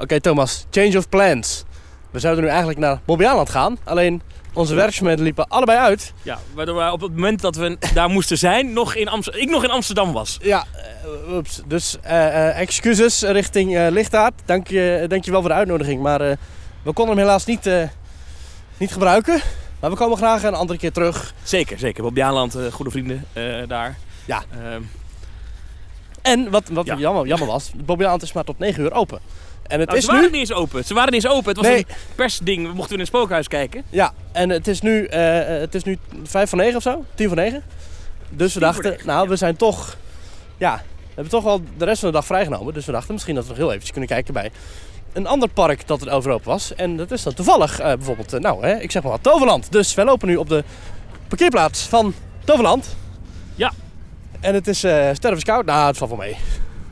Oké Thomas, change of plans. We zouden nu eigenlijk naar Bobbejaanland gaan. Alleen onze werkzaamheden liepen allebei uit. Ja, waardoor we op het moment dat we daar moesten zijn, nog in ik nog in Amsterdam was. Ja, uh, oeps. Dus uh, uh, excuses richting uh, Lichtaard. Dank je, dank je wel voor de uitnodiging. Maar we konden hem helaas niet, niet gebruiken. Maar we komen graag een andere keer terug. Zeker, zeker. Bob Jaanland, goede vrienden daar. Ja. Ehm, en wat, wat ja. jammer, jammer was, Bob Jaanland is maar tot 9 uur open. En het nou, is ze waren nu... niet eens open. Ze waren niet eens open. Het was nee. een persding. We mochten in een spookhuis kijken. Ja, en het is nu, uh, het is nu 5 van 9 of zo. 10 van 9. Dus we dachten, nou, we zijn toch... Ja, we hebben toch wel de rest van de dag vrijgenomen. Dus we dachten misschien dat we nog heel eventjes kunnen kijken bij een ander park dat er over open was. En dat is dan toevallig uh, bijvoorbeeld, uh, nou, hè, ik zeg maar wat, Toverland. Dus wij lopen nu op de parkeerplaats van Toverland. Ja. En het is uh, stervenskoud. Nou, het valt wel mee.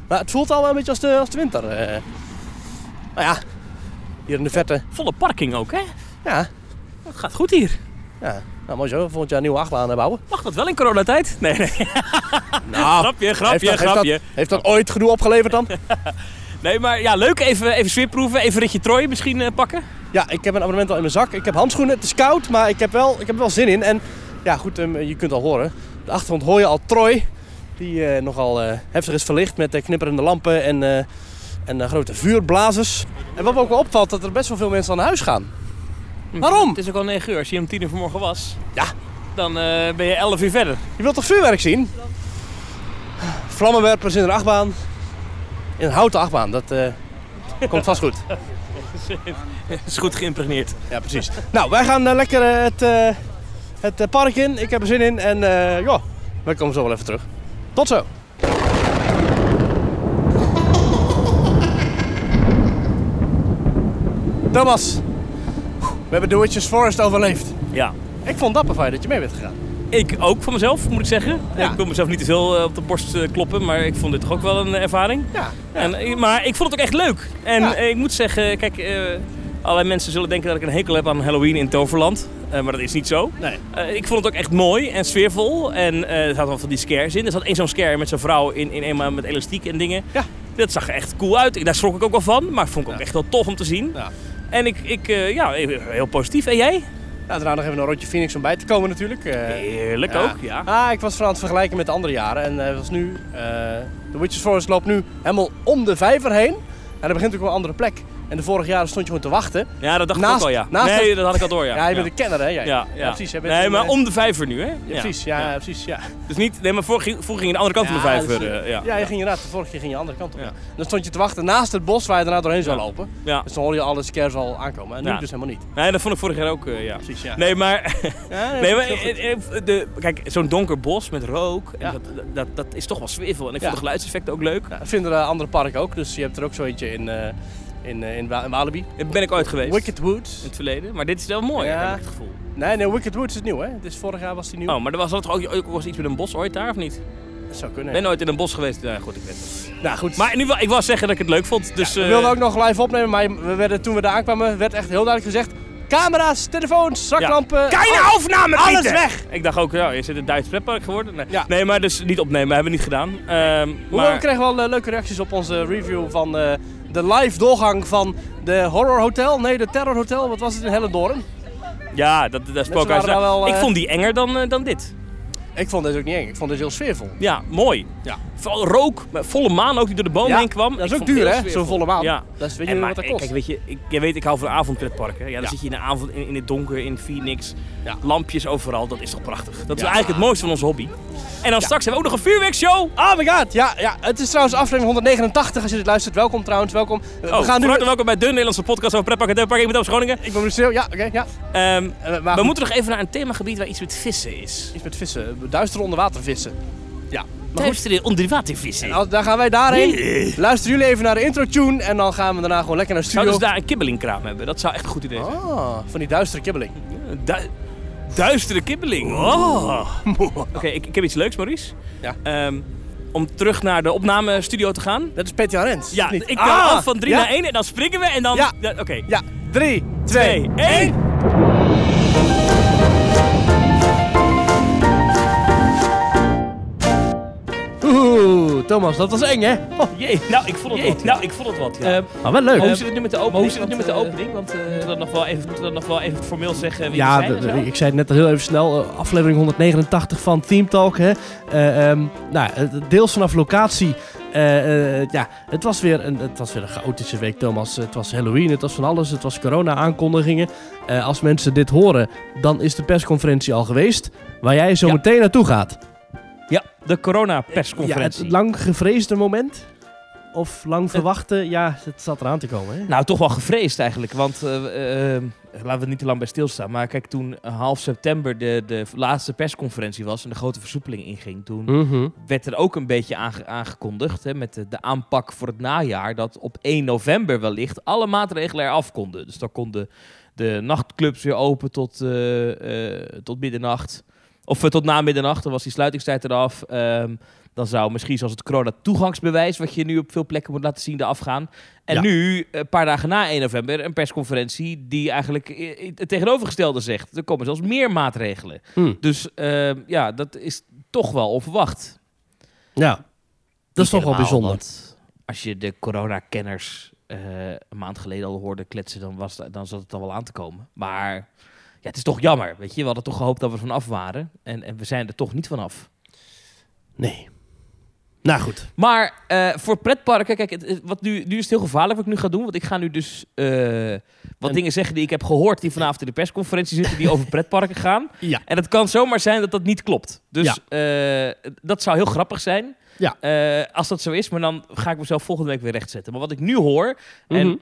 Maar het voelt al wel een beetje als de, als de winter. Nou ja, hier in de verte. Volle parking ook, hè? Ja. Het gaat goed hier. Ja, nou mooi zo. Volgend jaar een nieuwe achtbaan bouwen. Mag dat wel in coronatijd? Nee, nee. Nou, grapje, grapje, heeft dat, grapje. Heeft dat, heeft dat ooit genoeg opgeleverd dan? nee, maar ja, leuk. Even, even sfeerproeven. Even ritje Troy misschien uh, pakken. Ja, ik heb een abonnement al in mijn zak. Ik heb handschoenen. Het is koud, maar ik heb, wel, ik heb er wel zin in. En ja, goed, um, je kunt al horen. De achtergrond hoor je al Troy. Die uh, nogal uh, heftig is verlicht met knipperende lampen en en uh, grote vuurblazers. En wat me ook wel opvalt, dat er best wel veel mensen aan huis gaan. Hm. Waarom? Het is ook al 9 uur. Als je om 10 uur vanmorgen was, ja. dan uh, ben je 11 uur verder. Je wilt toch vuurwerk zien? Vlammenwerpers in een achtbaan. In een houten achtbaan, dat uh, komt vast goed. is goed geïmpregneerd. Ja, precies. nou, wij gaan lekker het, het park in. Ik heb er zin in en ja, wij komen zo wel even terug. Tot zo! Thomas, we hebben Witches Forest overleefd. Ja. Ik vond dat fijn dat je mee bent gegaan. Ik ook van mezelf, moet ik zeggen. Ik wil mezelf niet te veel eh, op de borst eh, kloppen, maar ik vond dit toch ook wel een ervaring. Ja. En, eh, maar ik vond het ook echt leuk. En ik moet zeggen, kijk, uh, allerlei mensen zullen denken dat ik een hekel heb aan Halloween in Toverland. maar dat is niet zo. Nee. ik vond het ook echt mooi en sfeervol. En er zat wel van die scares in. Er zat één zo'n scare met zo'n vrouw in, in eenmaal met elastiek en dingen. Ja. Dat zag er echt cool uit. Daar schrok ik ook wel van, maar vond ik ook echt wel tof om te zien. Ja. En ik, ik uh, ja, heel positief. En jij? Ja, daarna nog even een rondje Phoenix om bij te komen natuurlijk. Uh, Heerlijk ook, ja. Ah, ik was vooral aan het vergelijken met de andere jaren. En uh, was nu, de Witches Forest loopt nu helemaal om de vijver heen. En dat begint ook wel een andere plek. En de vorige jaren stond je gewoon te wachten. Ja, dat dacht naast, ik ook al, ja. Nee, dat had ik al door, ja. Ja, je bent een kenner, hè? Ja, ja, ja. precies. nee, een, maar om de vijver nu, hè? Ja, precies, ja, precies, ja. Dus niet, nee, maar vorig ging, ging je de andere kant van de vijver. Dus, uh, ja. ja, je ging inderdaad, de vorige keer ging je de andere kant op. Dan stond je te wachten naast het bos waar je daarna doorheen zou lopen. Ja. Dus dan hoor je alle scares al aankomen. En nu dus helemaal niet. Nee, dat vond ik vorig jaar ook, uh, ja. Precies, ja. Nee, maar... nee, maar de, kijk, zo'n donker bos met rook, dat, dat, dat is toch wel sfeervol. En ik vond de geluidseffecten ook leuk. dat vinden de andere parken ook. Dus je hebt er ook zo eentje in in, uh, in, in Walibi. Daar ben ik ooit geweest. Wicked Woods. In het verleden. Maar dit is wel mooi, ja. heb ik het gevoel. Nee, nee, Wicked Woods is nieuw, hè? Dus vorig jaar was die nieuw. Oh, maar er was ook, ook, was iets met een bos ooit daar, of niet? Dat zou kunnen. Ik ben nooit in een bos geweest. Ja, goed, ik weet het. Nou, goed. Maar nu, ik wil zeggen dat ik het leuk vond. Dus, ja, we wilden ook nog live opnemen, maar we werden, toen we daar aankwamen, werd echt heel duidelijk gezegd... Camera's, telefoons, zaklampen... Ja. Keine opname, Alles weg! Ik dacht ook, ja, is het een Duits pretpark geworden? Nee. Ja. nee, maar dus niet opnemen, hebben we niet gedaan. Um, maar... We kregen wel uh, leuke reacties op onze review van uh, de live doorgang van de Horror Hotel. Nee, de Terror Hotel. Wat was het in Hellendoorn? Ja, dat, dat spookhuis. Wel. Ik vond die enger dan, dan dit. Ik vond deze ook niet eng. Ik vond deze heel sfeervol. Ja, mooi. Ja. Vooral rook, volle maan ook die door de boom heen kwam. Dat is ook duur hè, zo'n volle maan. Ja. Dat is, weet je en, wat dat kost. Kijk, weet je, ik, je weet, ik hou van avondpretparken. Ja, dan ja. zit je in de avond in, in het donker, in Phoenix. Ja. Lampjes overal, dat is toch prachtig. Dat is eigenlijk het mooiste van onze hobby. En dan straks hebben we ook nog een vuurwerkshow. Oh my god, ja, ja. Het is trouwens aflevering 189 als je dit luistert. Welkom trouwens, welkom. Oh, we gaan nu... welkom bij de Nederlandse podcast over pretparken en pretparken. Ik ben Groningen. Ik ben Marcel, ja, oké, okay, ja. Um, uh, we moeten nog even naar een themagebied waar iets met vissen is. Iets met vissen, duistere onderwatervissen. Ja. Duistere onderwatervissen. Nou, daar gaan wij daarheen. Nee. Luisteren jullie even naar de intro tune en dan gaan we daarna gewoon lekker naar de studio. Zouden ze daar een kibbelingkraam hebben? Dat zou echt een goed idee zijn. Ah, van die duistere kibbeling. Du duistere kibbeling. Oh. Oké, okay, ik, ik, heb iets leuks, Maurice. Ja. Um, om terug naar de opnamestudio te gaan. Dat is Peter Rens. Ja, ik ga ah, af van 3 ja? naar 1 en dan springen we en dan... Ja. Oké. Okay. Ja, 3, 2, 1. Thomas, dat was eng, hè? Oh. Jee, nou, ik vond het wat. Nou, ik vond het wat, ja. Uh, maar wel leuk. hoe zit het nu met de opening? Hoe zit het nu met de opening? Want uh, moeten we dat nog wel even, moeten we dat nog wel even formeel zeggen wie ja, zijn Ja, ik zei het net al heel even snel. aflevering 189 van Team Talk, hè. Um, nou, deels vanaf locatie uh, uh, ja, het was, weer een, het was weer een chaotische week, Thomas. Het was Halloween, het was van alles. Het was corona-aankondigingen. Uh, als mensen dit horen, dan is de persconferentie al geweest. Waar jij zo ja. meteen naartoe gaat. De corona-persconferentie. Ja, het lang gevreesde moment? Of lang verwachte? Ja, het zat eraan te komen. Hè? Nou, toch wel gevreesd eigenlijk. Want uh, uh, laten we niet te lang bij stilstaan. Maar kijk, toen half september de, de laatste persconferentie was en de grote versoepeling inging, toen mm werd er ook een beetje aange aangekondigd hè, met de, de, aanpak voor het najaar dat op 1 november wellicht alle maatregelen eraf konden. Dus dan konden de nachtclubs weer open tot, uh, tot middernacht. Of tot na middernacht, dan was die sluitingstijd eraf. Um, dan zou misschien zoals het corona-toegangsbewijs, wat je nu op veel plekken moet laten zien, eraf gaan. En nu, een paar dagen na 1 november, een persconferentie die eigenlijk het tegenovergestelde zegt. Er komen zelfs meer maatregelen. Hmm. Dus uh, ja, dat is toch wel onverwacht. Ja, dat is toch wel bijzonder. Als je de coronakenners uh, een maand geleden al hoorde kletsen, dan, was, dan zat het al wel aan te komen. Maar ja, het is toch jammer, weet je. We hadden toch gehoopt dat we vanaf waren. En, en we zijn er toch niet vanaf. Nee. Nou goed. Maar uh, voor pretparken, kijk, wat nu, nu is het heel gevaarlijk wat ik nu ga doen. Want ik ga nu dus uh, wat dingen zeggen die ik heb gehoord die vanavond in de persconferentie zitten, die over pretparken gaan. Ja. En het kan zomaar zijn dat dat niet klopt. Dus ja. uh, dat zou heel grappig zijn. Ja. als dat zo is, maar dan ga ik mezelf volgende week weer rechtzetten. Maar wat ik nu hoor, mm -hmm.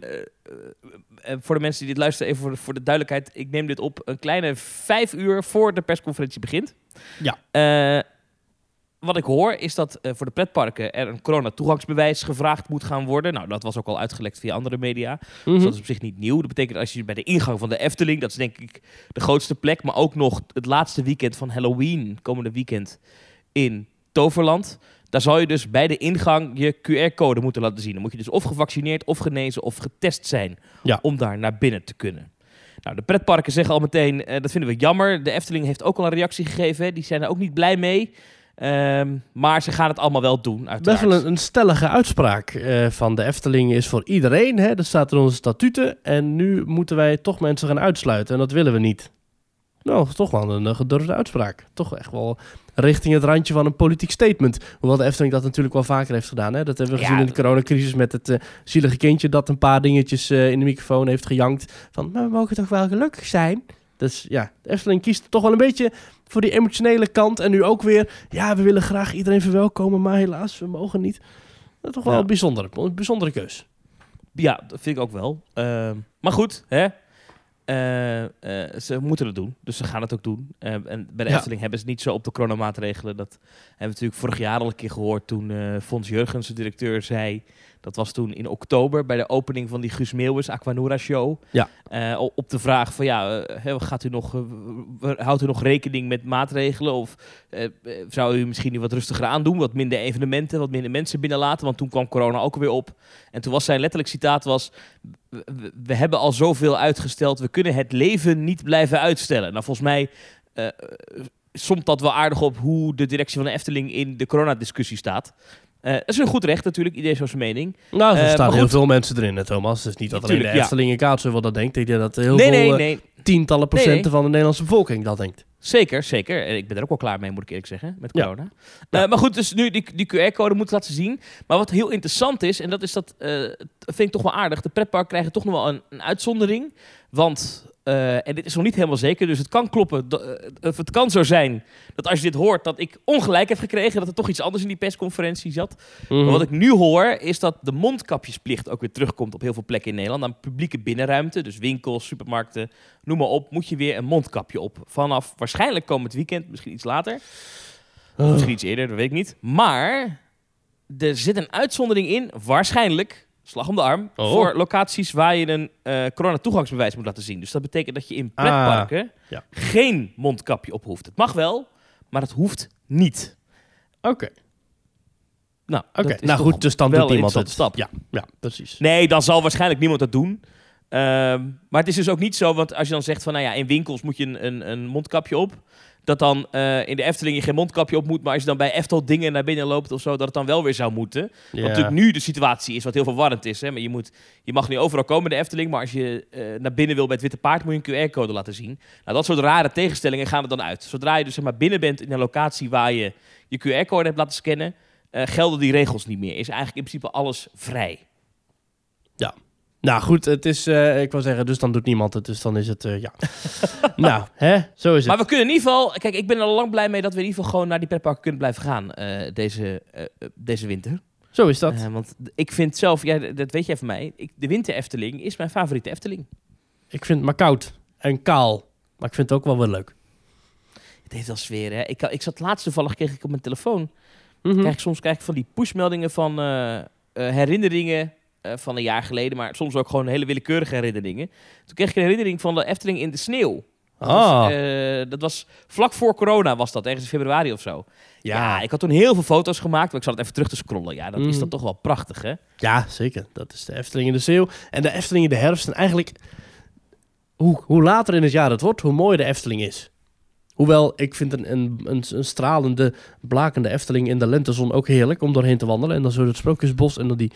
en voor de mensen die dit luisteren, even voor de, voor de duidelijkheid. Ik neem dit op een kleine vijf uur voor de persconferentie begint. Ja wat ik hoor is dat voor de pretparken er een corona-toegangsbewijs gevraagd moet gaan worden. Nou, dat was ook al uitgelekt via andere media. Mm -hmm. Dus dat is op zich niet nieuw. Dat betekent als je bij de ingang van de Efteling, dat is denk ik de grootste plek, maar ook nog het laatste weekend van Halloween, komende weekend in Toverland. Daar zal je dus bij de ingang je QR-code moeten laten zien. Dan moet je dus of gevaccineerd, of genezen, of getest zijn ja. om daar naar binnen te kunnen. Nou, de pretparken zeggen al meteen, uh, dat vinden we jammer. De Efteling heeft ook al een reactie gegeven. Hè. Die zijn er ook niet blij mee. Um, maar ze gaan het allemaal wel doen, uiteraard. Best wel een, een stellige uitspraak uh, van de Efteling is voor iedereen. Hè? Dat staat in onze statuten. En nu moeten wij toch mensen gaan uitsluiten. En dat willen we niet. Nou, toch wel een, een gedurfde uitspraak. Toch echt wel richting het randje van een politiek statement. Hoewel de Efteling dat natuurlijk wel vaker heeft gedaan. Hè? Dat hebben we gezien ja, in de coronacrisis met het uh, zielige kindje... dat een paar dingetjes uh, in de microfoon heeft gejankt. Van, maar we mogen toch wel gelukkig zijn? Dus ja, de Efteling kiest toch wel een beetje voor die emotionele kant. En nu ook weer, ja, we willen graag iedereen verwelkomen, maar helaas, we mogen niet. Dat is toch wel ja. een, bijzondere, een bijzondere keus. Ja, dat vind ik ook wel. Uh, maar goed, hè? Uh, uh, ze moeten het doen, dus ze gaan het ook doen. Uh, en bij de ja. Efteling hebben ze niet zo op de coronamaatregelen. Dat hebben we natuurlijk vorig jaar al een keer gehoord toen Fons Jurgens, de directeur, zei... Dat was toen in oktober bij de opening van die Guus Meeuwis Aquanura Show. Ja. Uh, op de vraag van ja, uh, gaat u nog, uh, houdt u nog rekening met maatregelen? Of zou u misschien nu wat rustiger aandoen? Wat minder evenementen, wat minder mensen binnenlaten? Want toen kwam corona ook weer op. En toen was zijn letterlijk citaat was... We, we hebben al zoveel uitgesteld, we kunnen het leven niet blijven uitstellen. Nou, volgens mij somt dat wel aardig op hoe de directie van de Efteling in de coronadiscussie staat. Uh, dat is een goed recht natuurlijk, iedereen zo'n mening. Nou, er uh, staan heel veel mensen erin, Thomas. Het is niet dat alleen de Efteling en Kaatsheuvel dat denkt. Ik denk dat heel nee, veel nee, nee. Uh, tientallen procenten nee, van de Nederlandse bevolking dat denkt. Zeker, zeker. En ik ben er ook wel klaar mee, moet ik eerlijk zeggen, met corona. Ja. Maar goed, dus nu die, die QR-code moet laten zien. Maar wat heel interessant is, en dat is dat, vind ik toch wel aardig. De pretpark krijgen toch nog wel een, een uitzondering. Want uh, en dit is nog niet helemaal zeker, dus het kan kloppen. Of het kan zo zijn dat als je dit hoort, dat ik ongelijk heb gekregen. Dat er toch iets anders in die persconferentie zat. Mm. Maar wat ik nu hoor, is dat de mondkapjesplicht ook weer terugkomt op heel veel plekken in Nederland. Aan publieke binnenruimte, dus winkels, supermarkten, noem maar op. Moet je weer een mondkapje op. Vanaf waarschijnlijk komend weekend, misschien iets later. Oh. Misschien iets eerder, dat weet ik niet. Maar er zit een uitzondering in, waarschijnlijk slag om de arm, oh. voor locaties waar je een uh, corona-toegangsbewijs moet laten zien. Dus dat betekent dat je in pretparken ah, ja. geen mondkapje op hoeft. Het mag wel, maar het hoeft niet. Oké. Okay. Nou, okay. nou goed, dus dan doet iemand het. Stap. Ja, ja, precies. Nee, dan zal waarschijnlijk niemand dat doen. Ehm, maar het is dus ook niet zo, want als je dan zegt van, nou ja, in winkels moet je een, een, een mondkapje op. Dat dan eh, in de Efteling je geen mondkapje op moet, maar als je dan bij Eftel dingen naar binnen loopt of zo, dat het dan wel weer zou moeten. Wat natuurlijk nu de situatie is, wat heel verwarrend is. Hè? Maar je, moet, je mag niet overal komen in de Efteling, maar als je eh, naar binnen wil bij het Witte Paard, moet je een QR-code laten zien. Nou, dat soort rare tegenstellingen gaan er dan uit. Zodra je dus zeg maar, binnen bent in een locatie waar je je QR-code hebt laten scannen, uh, gelden die regels niet meer. Is eigenlijk in principe alles vrij. Ja. Nou goed, het is, uh, ik wil zeggen, dus dan doet niemand het. Dus dan is het, uh, ja. nou, hè, zo is het. Maar we kunnen in ieder geval, kijk, ik ben er al lang blij mee dat we in ieder geval gewoon naar die pretparken kunnen blijven gaan uh, deze, deze winter. Zo is dat. want ik vind zelf, ja, dat weet jij van mij, ik, de winter Efteling is mijn favoriete Efteling. Ik vind het maar koud en kaal, maar ik vind het ook wel wel leuk. Het heeft wel sfeer, hè. Ik, ik zat laatst toevallig, kreeg ik op mijn telefoon, mm -hmm. krijg, soms krijg ik van die pushmeldingen van herinneringen van een jaar geleden, maar soms ook gewoon hele willekeurige herinneringen. Toen kreeg ik een herinnering van de Efteling in de sneeuw. Dat, Ah. was, uh, dat was vlak voor corona, was dat, ergens in februari of zo. Ja. ja. ik had toen heel veel foto's gemaakt, maar ik zal het even terug te scrollen. Ja, dat mm. is dan toch wel prachtig, hè? Ja, zeker. Dat is de Efteling in de sneeuw. En de Efteling in de herfst. En eigenlijk, hoe, hoe later in het jaar het wordt, hoe mooier de Efteling is. Hoewel, ik vind een, een, een, een, stralende, blakende Efteling in de lentezon ook heerlijk om doorheen te wandelen. En dan zo het sprookjesbos en dan die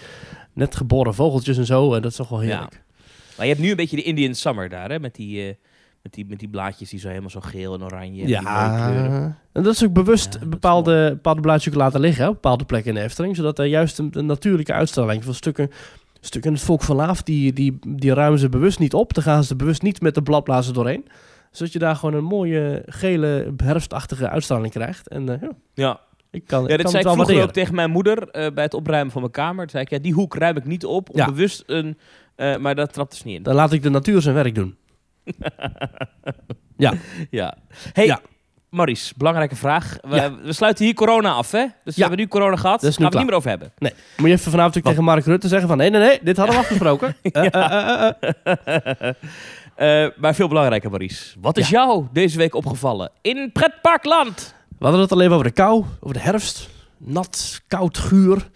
net geboren vogeltjes en zo. En dat is toch wel heerlijk. Ja. Maar je hebt nu een beetje de Indian Summer daar, hè? Met die, uh, met die, met die blaadjes die zo helemaal zo geel en oranje. Ja, en dat is ook bewust ja, bepaalde, bepaalde blaadjes laten liggen op bepaalde plekken in de Efteling. Zodat er juist een, een natuurlijke uitstraling van stukken... Stukken het volk van Laaf, die, die, die ruimen ze bewust niet op. Dan gaan ze bewust niet met de bladblazen doorheen zodat je daar gewoon een mooie gele herfstachtige uitstraling krijgt. En uh, ja. ja. Ik kan, ja, kan zei het ik vroeger ook tegen mijn moeder uh, bij het opruimen van mijn kamer. Toen zei ik, ja, die hoek ruim ik niet op, ja. bewust een... Uh, maar dat trapt dus niet in. Dan laat ik de natuur zijn werk doen. ja. Ja. Hey, ja. Maurice, belangrijke vraag. We, ja. we, sluiten hier corona af, hè? Dus we hebben nu corona gehad. Daar gaan we het niet meer over hebben. Nee. Moet je even vanavond tegen Mark Rutte zeggen van... Nee, nee, nee, dit hadden we afgesproken. Uh, maar veel belangrijker, Maurice. Wat is ja. jou deze week opgevallen in pretparkland? We hadden het al even over de kou, over de herfst. Nat, koud, guur.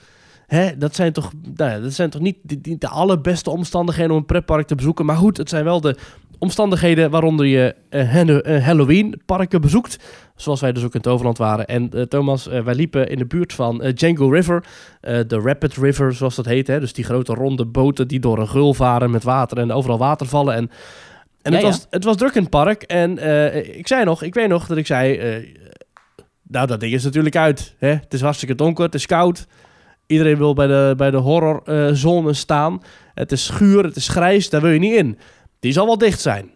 Hè, dat, zijn toch, nou ja, dat zijn toch niet de, de, allerbeste omstandigheden om een pretpark te bezoeken. Maar goed, het zijn wel de omstandigheden waaronder je uh, Halloween-parken bezoekt. Zoals wij dus ook in Toverland waren. En uh, Thomas, uh, wij liepen in de buurt van Django River. de Rapid River, zoals dat heet. Hè? Dus die grote ronde boten die door een gul varen met water en overal water vallen. En, en ja, het, was, ja. het was druk in het park. En ik zei nog, ik weet nog dat ik zei... nou, dat ding is natuurlijk uit. Hè? Het is hartstikke donker, het is koud. Iedereen wil bij de, bij de horrorzone staan. Het is schuur, het is grijs, daar wil je niet in. Die zal wel dicht zijn.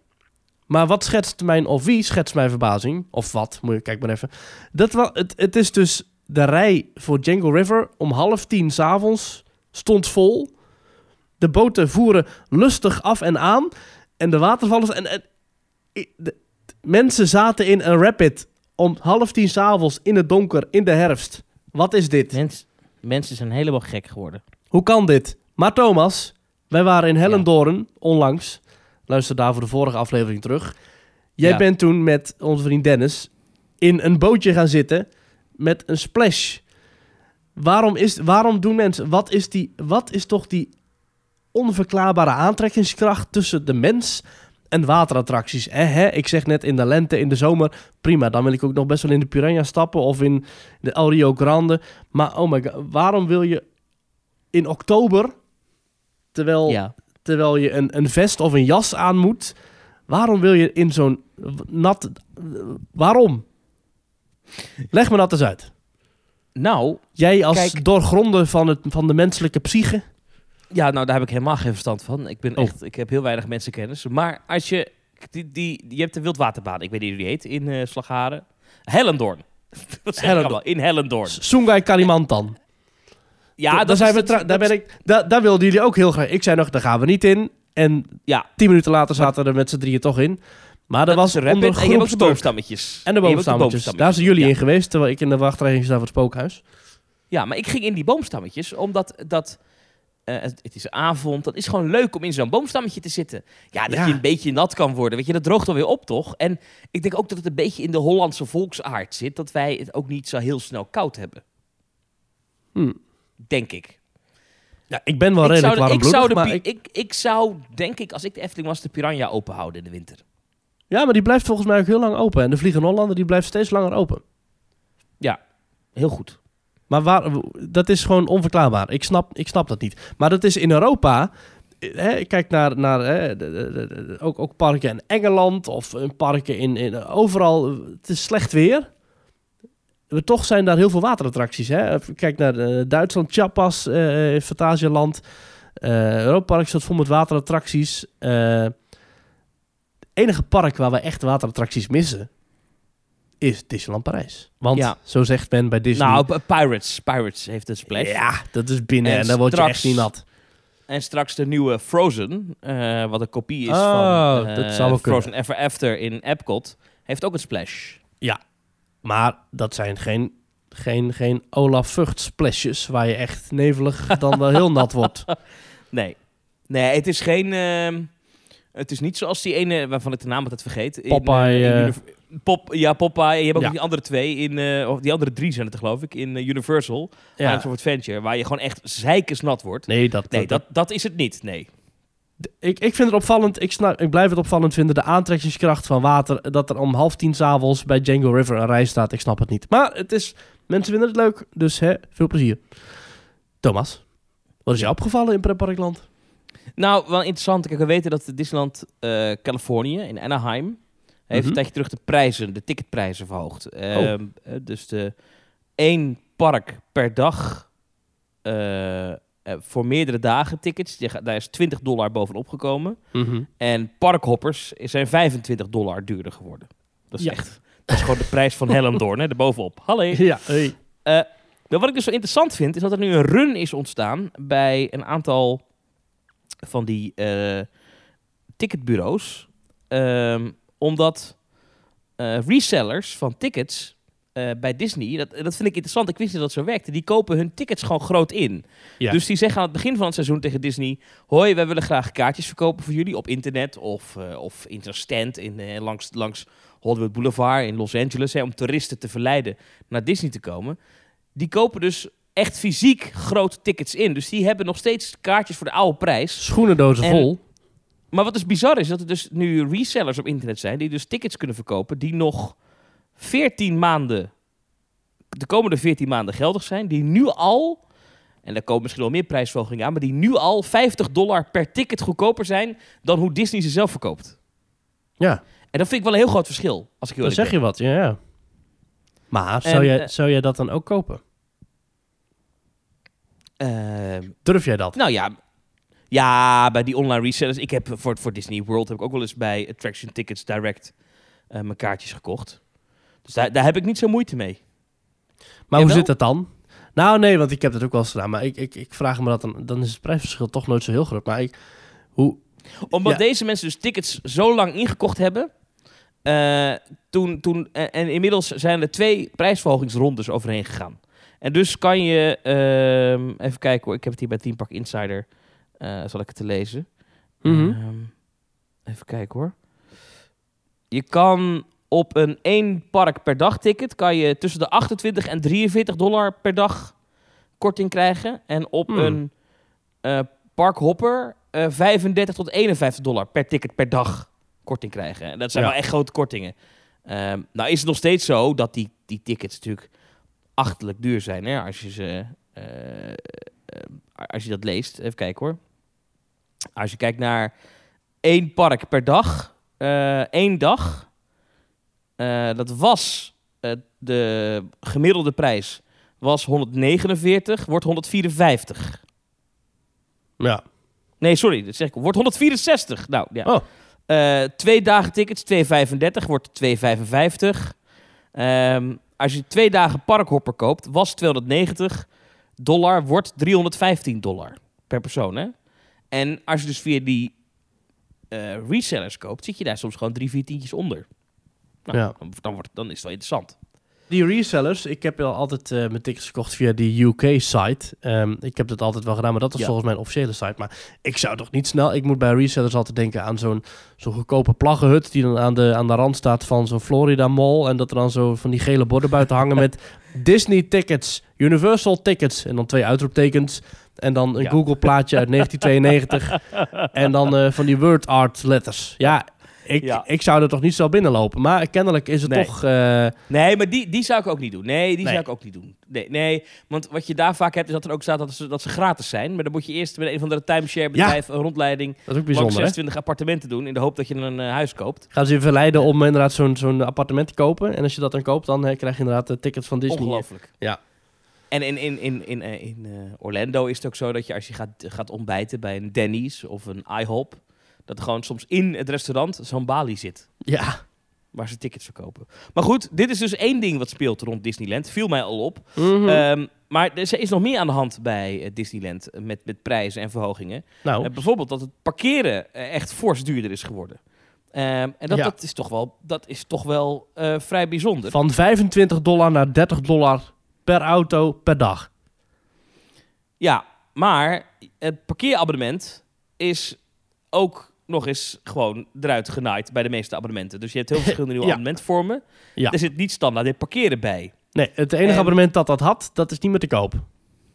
Maar wat schetst mijn, of wie schetst mijn verbazing? Of wat, moet je, kijk maar even. Dat het, het is dus de rij voor Django River om half tien s'avonds stond vol. De boten voeren lustig af en aan. En de watervallen... En, en mensen zaten in een rapid om half tien s'avonds in het donker in de herfst. Wat is dit? Mens, mensen zijn helemaal gek geworden. Hoe kan dit? Maar Thomas, wij waren in Hellendoorn ja. onlangs... Luister daar voor de vorige aflevering terug. Jij Ja. bent toen met onze vriend Dennis in een bootje gaan zitten met een splash. Waarom, is, waarom doen mensen... Wat is, die, wat is toch die onverklaarbare aantrekkingskracht tussen de mens en waterattracties? Eh, hè? Ik zeg net in de lente, in de zomer, prima. Dan wil ik ook nog best wel in de Piranha stappen of in de El Rio Grande. Maar oh my god, waarom wil je in oktober, terwijl Ja. terwijl je een, een vest of een jas aan moet. Waarom wil je in zo'n nat... Waarom? Leg me dat eens uit. Nou, Jij als Kijk. doorgronden van, het, van de menselijke psyche. Ja, nou, daar heb ik helemaal geen verstand van. Ik, ben Oh. echt, ik heb heel weinig mensenkennis. Maar als je... Die, die, je hebt de wildwaterbaan, ik weet niet hoe die heet, in eh Slagharen. Hellendoorn. Allemaal? In Hellendoorn. Sungai Kalimantan. Ja, daar, dat zijn we dat- daar, dat- ben ik, daar, daar wilden jullie ook heel graag. Ik zei nog, daar gaan we niet in. En Ja. tien minuten later zaten we er met z'n drieën toch in. Maar dat, Dat was een onder rapid. En de boomstammetjes. En de boomstammetjes. Daar zijn jullie Ja. in geweest, terwijl ik in de wachtrij ging staan voor het spookhuis. Ja, maar ik ging in die boomstammetjes omdat dat. Eh, het, is avond, dat is gewoon leuk om in zo'n boomstammetje te zitten. Ja, dat Ja. je een beetje nat kan worden, weet je, dat droogt dan weer op, toch? En ik denk ook dat het een beetje in de Hollandse volksaard zit, dat wij het ook niet zo heel snel koud hebben. Hm. Denk ik. Ja, ik ben wel ik, redelijk maar ik, ik, ik zou, denk ik, als ik de Efteling was, de Piranha open houden in de winter. ja, maar die blijft volgens mij ook heel lang open. En de Vliegende Hollander die blijft steeds langer open. Heel goed. Maar dat is gewoon onverklaarbaar. Ik snap, ik snap dat niet. Maar dat is in Europa. eh, Hè, kijk naar, naar hè, de- ook, ook parken in Engeland of parken in, in overal. Het is slecht weer. Maar toch zijn daar heel veel waterattracties. Hè? Kijk naar eh, Duitsland, Chiapas, eh Phantasialand. Eh Europa Park staat vol met waterattracties. Eh, het enige park waar we echt waterattracties missen is Disneyland Parijs. Want Ja. zo zegt men bij Disney. Nou, Pirates. Pirates heeft een splash. Ja, dat is binnen en, En dan word je echt niet nat. En straks de nieuwe Frozen, eh, wat een kopie is Oh, van dat zou wel kunnen. Frozen Ever After in Epcot, heeft ook een splash. Maar dat zijn geen, geen, geen Olaf Vught splashes waar je echt nevelig dan wel heel nat wordt. Nee. Nee, het is geen... ehm, het is niet zoals die ene, waarvan ik de naam altijd vergeet. Popeye, eh, in Pop, ja, Popeye. Je hebt ook Ja. die andere twee, in, eh, of die andere drie zijn het geloof ik, in eh, Universal. Ja. Islands of Adventure, waar je gewoon echt zeikensnat wordt. Nee, dat, Nee, dat, dat is het niet, nee. ik, ik vind het opvallend. Ik, snap, ik blijf het opvallend vinden. De aantrekkingskracht van water. Dat er om half tien s'avonds bij Django River een rij staat. Ik snap het niet. Maar het is, mensen vinden het leuk. Dus hè, veel plezier. Thomas, wat is jou opgevallen in Pretparkland? Nou, wel interessant. Kijk, we weten dat Disneyland eh Californië in Anaheim heeft Mhm. een tijdje terug de prijzen, de ticketprijzen verhoogd. Ehm, eh, dus de één park per dag eh, eh, voor meerdere dagen tickets, daar is 20 dollar bovenop gekomen. En parkhoppers zijn 25 dollar duurder geworden. Dat is Ja. echt, dat is gewoon de prijs van Hellendoorn, hè, erbovenop. Hallo. Ja, hey. Nou, wat ik dus zo interessant vind, is dat er nu een run is ontstaan bij een aantal van die ticketbureaus. Ehm, omdat eh, resellers van tickets eh, bij Disney, dat, dat vind ik interessant, ik wist niet dat het zo werkte, die kopen hun tickets gewoon groot in. Ja. Dus die zeggen aan het begin van het seizoen tegen Disney, hoi, wij willen graag kaartjes verkopen voor jullie op internet of, eh, of in zo'n stand in, langs, langs Hollywood Boulevard in Los Angeles, hè, om toeristen te verleiden naar Disney te komen. Die kopen dus echt fysiek grote tickets in. Dus die hebben nog steeds kaartjes voor de oude prijs. Schoenendozen En- vol. Maar wat dus bizar is, dat er dus nu resellers op internet zijn die dus tickets kunnen verkopen die nog 14 maanden, de komende 14 maanden geldig zijn, die nu al, en daar komen misschien wel meer prijsverhogingen aan, maar die nu al 50 dollar per ticket goedkoper zijn dan hoe Disney ze zelf verkoopt. Ja, En dat vind ik wel een heel groot verschil, als ik heel dan zeg je wat. Ja, ja. Maar zou, En, jij, eh, zou jij dat dan ook kopen? Ehm, Durf jij dat? Nou ja, ja, bij die online resellers. Ik heb voor, voor Disney World heb ik ook wel eens bij Attraction Tickets Direct eh, mijn kaartjes gekocht. Dus daar, daar heb ik niet zo moeite mee. Maar hoe zit dat dan? Nou, nee, want ik heb dat ook wel eens gedaan. Maar ik, ik, ik vraag me dat dan... Dan is het prijsverschil toch nooit zo heel groot. Maar ik... Hoe... Omdat Ja. deze mensen dus tickets zo lang ingekocht hebben. eh, toen, toen, en, en inmiddels zijn er twee prijsverhogingsrondes overheen gegaan. En dus kan je... ehm, even kijken hoor, ik heb het hier bij Team Park Insider. Eh, zal ik het te lezen. Mhm. Ehm, even kijken hoor. Je kan op een één park per dag ticket kan je tussen de 28 en 43 dollar per dag korting krijgen. En op Hmm. een eh parkhopper eh 35 tot 51 dollar per ticket per dag korting krijgen. En dat zijn Ja. wel echt grote kortingen. Ehm, nou is het nog steeds zo dat die, die tickets natuurlijk achterlijk duur zijn. Hè? Als je ze... eh, eh, als je dat leest. Even kijken hoor. Als je kijkt naar één park per dag, eh één dag, eh, dat was eh, de gemiddelde prijs was 149, wordt 154. Ja. Nee, sorry, dat zeg ik. Wordt 164. Nou, ja. Oh. Twee dagen tickets, 2,35 wordt 2,55. Ehm, als je twee dagen parkhopper koopt, was 290 dollar, wordt 315 dollar per persoon. Hè? En als je dus via die eh, resellers koopt, zit je daar soms gewoon drie, vier tientjes onder. Nou, Ja. dan, dan, wordt, dan is het wel interessant. Die resellers, ik heb al altijd eh, mijn tickets gekocht via die UK-site. Ehm, ik heb dat altijd wel gedaan, maar dat is Ja. volgens mij een officiële site. Maar ik zou toch niet snel... Ik moet bij resellers altijd denken aan zo'n zo'n goedkope plaggenhut... die dan aan de, aan de rand staat van zo'n Florida Mall... en dat er dan zo van die gele borden buiten hangen met Disney tickets, Universal tickets... en dan twee uitroeptekens. En dan een Ja. Google plaatje uit 1992. en dan eh, van die word art letters. Ja, ik, Ja. ik zou er toch niet zo binnenlopen. Maar kennelijk is het Nee. toch... eh, Nee, maar die, die zou ik ook niet doen. Nee, die Nee. zou ik ook niet doen. Nee, nee, want wat je daar vaak hebt, is dat er ook staat dat ze, dat ze gratis zijn. Maar dan moet je eerst met een van de timeshare bedrijf een rondleiding dat is ook bijzonder, hè? 26 appartementen doen in de hoop dat je een eh, huis koopt. Gaan ze je verleiden om inderdaad zo'n zo'n appartement te kopen. En als je dat dan koopt, dan krijg je inderdaad de tickets van Disney. Ongelooflijk. Ja. En in, in, in, in, eh, in eh, Orlando is het ook zo dat je als je gaat, gaat ontbijten bij een Denny's of een IHOP, dat er gewoon soms in het restaurant zo'n balie zit. Ja. Waar ze tickets verkopen. Maar goed, dit is dus één ding wat speelt rond Disneyland. Viel mij al op. Mhm. Ehm, maar er is nog meer aan de hand bij eh, Disneyland met, met prijzen en verhogingen. nou, bijvoorbeeld dat het parkeren echt fors duurder is geworden. Ehm, en dat, Ja. dat is toch wel, dat is toch wel vrij bijzonder. van 25 dollar naar 30 dollar per auto per dag. Ja, maar het parkeerabonnement is ook nog eens gewoon eruit genaaid bij de meeste abonnementen. Dus je hebt heel verschillende nieuwe Ja. abonnementvormen. Ja. Er zit niet standaard dit parkeren bij. Nee, het enige En- abonnement dat dat had, dat is niet meer te koop.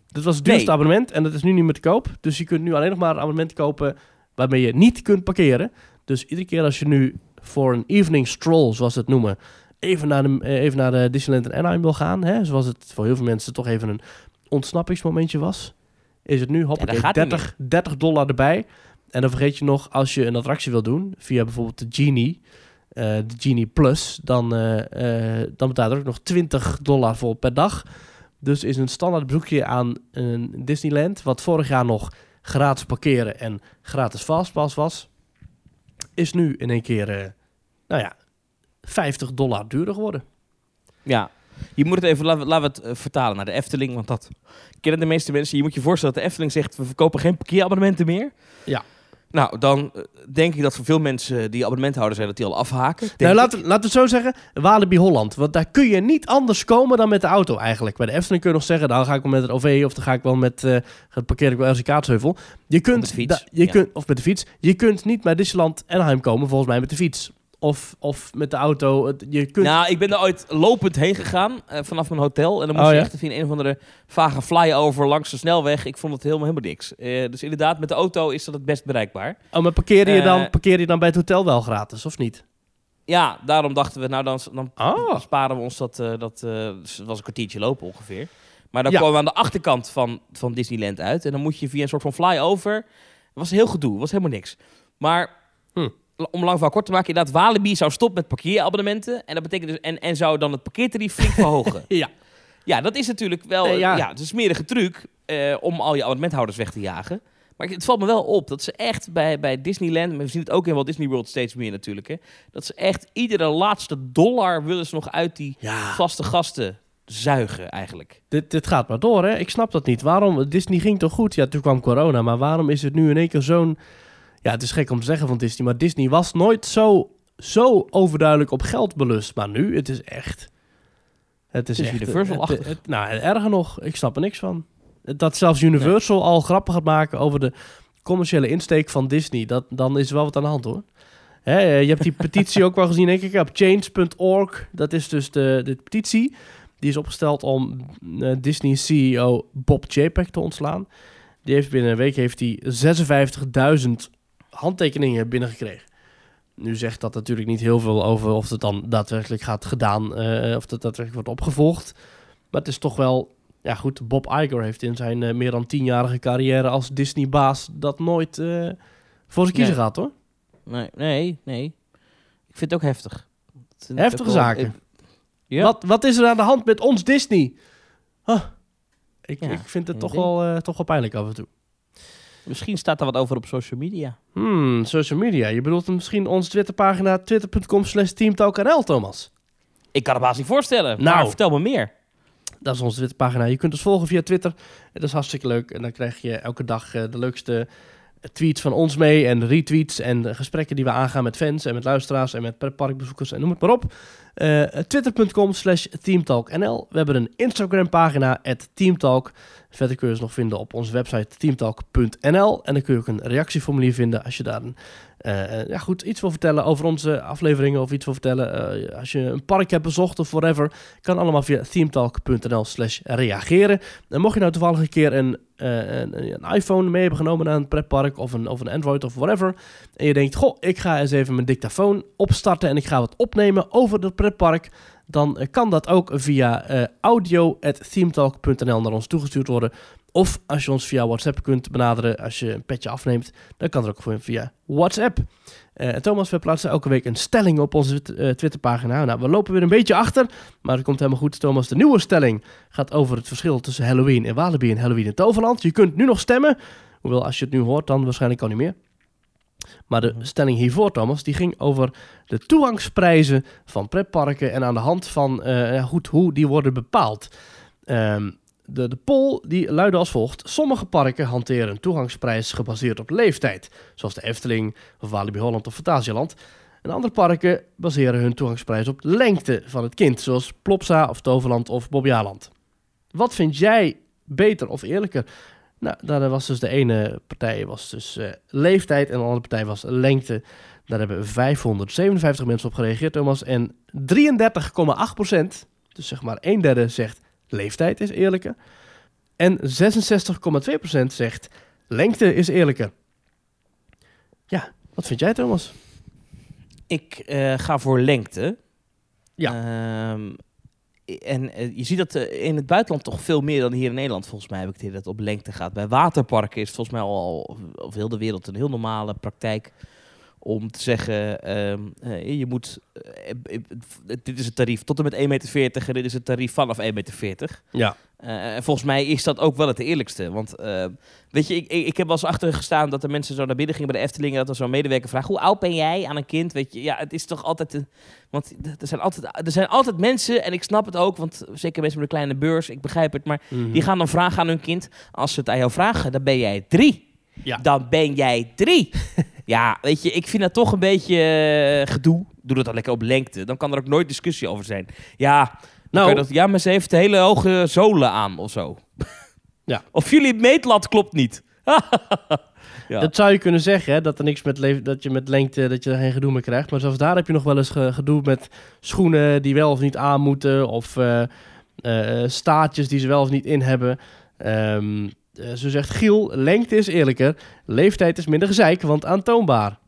Dit was het duurste Nee. abonnement en dat is nu niet meer te koop. Dus je kunt nu alleen nog maar een abonnement kopen waarmee je niet kunt parkeren. Dus iedere keer als je nu voor een evening stroll, zoals ze het noemen, even naar de, eh, even naar de Disneyland en Anaheim wil gaan, hè, zoals het voor heel veel mensen toch even een ontsnappingsmomentje was, is het nu hoppakee, niet 30, 30 dollar erbij. En dan vergeet je nog, als je een attractie wil doen, via bijvoorbeeld de Genie, eh, de Genie Plus, dan, eh, dan betaal je er ook nog 20 dollar voor per dag. Dus is een standaard bezoekje aan een Disneyland, wat vorig jaar nog gratis parkeren en gratis fastpass was, is nu in één keer, nou ja, 50 dollar duurder geworden. Ja, je moet het even, laten we, het eh, vertalen naar de Efteling, want dat kennen de meeste mensen. Je moet je voorstellen dat de Efteling zegt, we verkopen geen parkeerabonnementen meer. Ja. Nou, dan eh, denk ik dat voor veel mensen die abonnementhouder zijn, dat die al afhaken. Nou, laten, laten we het zo zeggen, Walibi Holland. Want daar kun je niet anders komen dan met de auto eigenlijk. Bij de Efteling kun je nog zeggen, dan ga ik wel met het OV of dan ga ik wel met, eh het parkeer ik wel ergens in Kaatsheuvel. Je kunt, met de fiets, je ja. kunt, of met de fiets. Je kunt niet bij Disneyland Anaheim komen, volgens mij met de fiets. Of, of met de auto. Het- Je kunt... Nou, ik ben er ooit lopend heen gegaan eh, vanaf mijn hotel. En dan moest Oh, je ja? echt via een of andere vage flyover langs de snelweg. Ik vond het helemaal, helemaal niks. Eh, dus inderdaad, met de auto is dat het best bereikbaar. oh, maar parkeer je, dan, Eh, parkeer je dan bij het hotel wel gratis, of niet? Ja, daarom dachten we, nou dan, dan Oh. sparen we ons dat, dat dus was een kwartiertje lopen ongeveer. Maar dan Ja. komen we aan de achterkant van, van Disneyland uit. En dan moet je via een soort van flyover. Het was heel gedoe, was helemaal niks. Maar Hm. Om lang verhaal kort te maken, inderdaad, Walibi zou stoppen met parkeerabonnementen. En dat betekent dus, en, en zou dan het parkeertarief flink verhogen. Ja. Ja, dat is natuurlijk wel Nee, ja. ja. het is een smerige truc eh, om al je abonnementhouders weg te jagen. Maar het valt me wel op dat ze echt bij, bij Disneyland, maar we zien het ook in Walt Disney World steeds meer natuurlijk, hè, dat ze echt iedere laatste dollar willen ze nog uit die Ja. vaste gasten zuigen eigenlijk. Dit, dit gaat maar door, hè? Ik snap dat niet. Waarom? Disney ging toch goed? Ja, toen kwam corona. Maar waarom is het nu in één keer zo'n... Ja, het is gek om te zeggen van Disney. Maar Disney was nooit zo, zo overduidelijk op geld belust. Maar nu, het is echt... Het is, Het is echt... Universal-achtig. het- het- nou, erger nog. Ik snap er niks van. Dat zelfs Universal al grappen gaat maken over de commerciële insteek van Disney. Dat, dan is er wel wat aan de hand, hoor. Hè, eh, je hebt die petitie ook wel gezien, denk ik, op change.org. Dat is dus de, de petitie. Die is opgesteld om eh, Disney CEO Bob Chapek te ontslaan. Die heeft binnen een week heeft hij 56.000 handtekeningen binnengekregen. Nu zegt dat natuurlijk niet heel veel over of het dan daadwerkelijk gaat gedaan, eh, of dat daadwerkelijk wordt opgevolgd. Maar het is toch wel, ja goed, Bob Iger heeft in zijn eh, meer dan tienjarige carrière als Disney-baas dat nooit eh, voor zijn kiezen Nee. gehad hoor. Nee, nee, nee. Ik vind het ook heftig. Het Heftige ook wel- zaken. Ja. Wat, wat is er aan de hand met ons Disney? Huh. Ik, Ja, ik vind het toch wel, toch wel pijnlijk af en toe. Misschien staat er wat over op social media. Hmm, social media. Je bedoelt misschien onze Twitterpagina twitter.com slash teamtalknl, Thomas. Ik kan het haast niet voorstellen. Nou. Vertel me meer. Dat is onze Twitterpagina. Je kunt ons volgen via Twitter. Dat is hartstikke leuk. En dan krijg je elke dag eh, de leukste tweets van ons mee. En retweets en gesprekken die we aangaan met fans en met luisteraars en met pretparkbezoekers en noem het maar op. Eh, Twitter.com slash teamtalknl. We hebben een Instagram pagina, at teamtalk. Verder kun je ons nog vinden op onze website teamtalk.nl. En dan kun je ook een reactieformulier vinden als je daar een, uh, ja, goed, iets wil vertellen over onze afleveringen of iets wil vertellen. Uh, als je een park hebt bezocht of whatever, kan allemaal via teamtalk.nl slash reageren. En mocht je nou toevallig een keer een, een, een, iPhone mee hebben genomen naar een pretpark of een, of een Android of whatever. En je denkt, goh, ik ga eens even mijn dictafoon opstarten en ik ga wat opnemen over dat pretpark dan kan dat ook via uh, audio.themetalk.nl naar ons toegestuurd worden. Of als je ons via WhatsApp kunt benaderen, als je een petje afneemt, dan kan dat ook via WhatsApp. Uh, Thomas, we plaatsen elke week een stelling op onze uh, Twitterpagina. Nou, we lopen weer een beetje achter, maar het komt helemaal goed. Thomas, de nieuwe stelling gaat over het verschil tussen Halloween in Walibi en Halloween in Toverland. Je kunt nu nog stemmen, hoewel als je het nu hoort, dan waarschijnlijk al niet meer. Maar de stelling hiervoor, Thomas, die ging over de toegangsprijzen van pretparken en aan de hand van uh, goed, hoe die worden bepaald. Um, de, de poll die luidde als volgt. Sommige parken hanteren een toegangsprijs gebaseerd op leeftijd, zoals de Efteling of Walibi Holland of Fantasieland. En andere parken baseren hun toegangsprijs op lengte van het kind, zoals Plopsa of Toverland of Bobbejaanland. Wat vind jij beter of eerlijker? Nou, daar was dus de ene partij was dus uh, leeftijd en de andere partij was lengte. Daar hebben 557 mensen op gereageerd, Thomas. En 33,8 procent, dus zeg maar een derde, zegt leeftijd is eerlijker. En 66,2 procent zegt lengte is eerlijker. Ja, wat vind jij, Thomas? Ik uh, ga voor lengte. Ja. Um, en uh, je ziet dat uh, in het buitenland toch veel meer dan hier in Nederland. Volgens mij heb ik het idee dat op lengte gaat. Bij waterparken is het volgens mij al over heel de wereld een heel normale praktijk om te zeggen, uh, je moet, uh, dit is het tarief tot en met 1,40 meter en dit is het tarief vanaf 1,40 meter. Ja. Uh, en volgens mij is dat ook wel het eerlijkste. Want weet je, ik, ik, ik heb wel eens achter gestaan dat de mensen zo naar binnen gingen bij de Efteling en dat er zo'n medewerker vraagt, hoe oud ben jij aan een kind? Weet je, ja, het is toch altijd, een, want er zijn altijd, er zijn altijd mensen, en ik snap het ook, want zeker mensen met een kleine beurs, ik begrijp het, maar mm -hmm. die gaan dan vragen aan hun kind, als ze het aan jou vragen, dan ben jij drie. Ja. Dan ben jij drie. ja, weet je, ik vind dat toch een beetje uh, gedoe. Doe dat dan lekker op lengte. Dan kan er ook nooit discussie over zijn. Ja, nou, dat, ja maar ze heeft hele hoge zolen aan of zo. ja. Of jullie meetlat klopt niet. ja. Dat zou je kunnen zeggen, hè, dat, er niks met dat je met lengte dat je er geen gedoe meer krijgt. Maar zelfs daar heb je nog wel eens gedoe met schoenen die wel of niet aan moeten. Of uh, uh, staartjes die ze wel of niet in hebben. Um, uh, zo zegt Giel, lengte is eerlijker, leeftijd is minder gezeik, want aantoonbaar.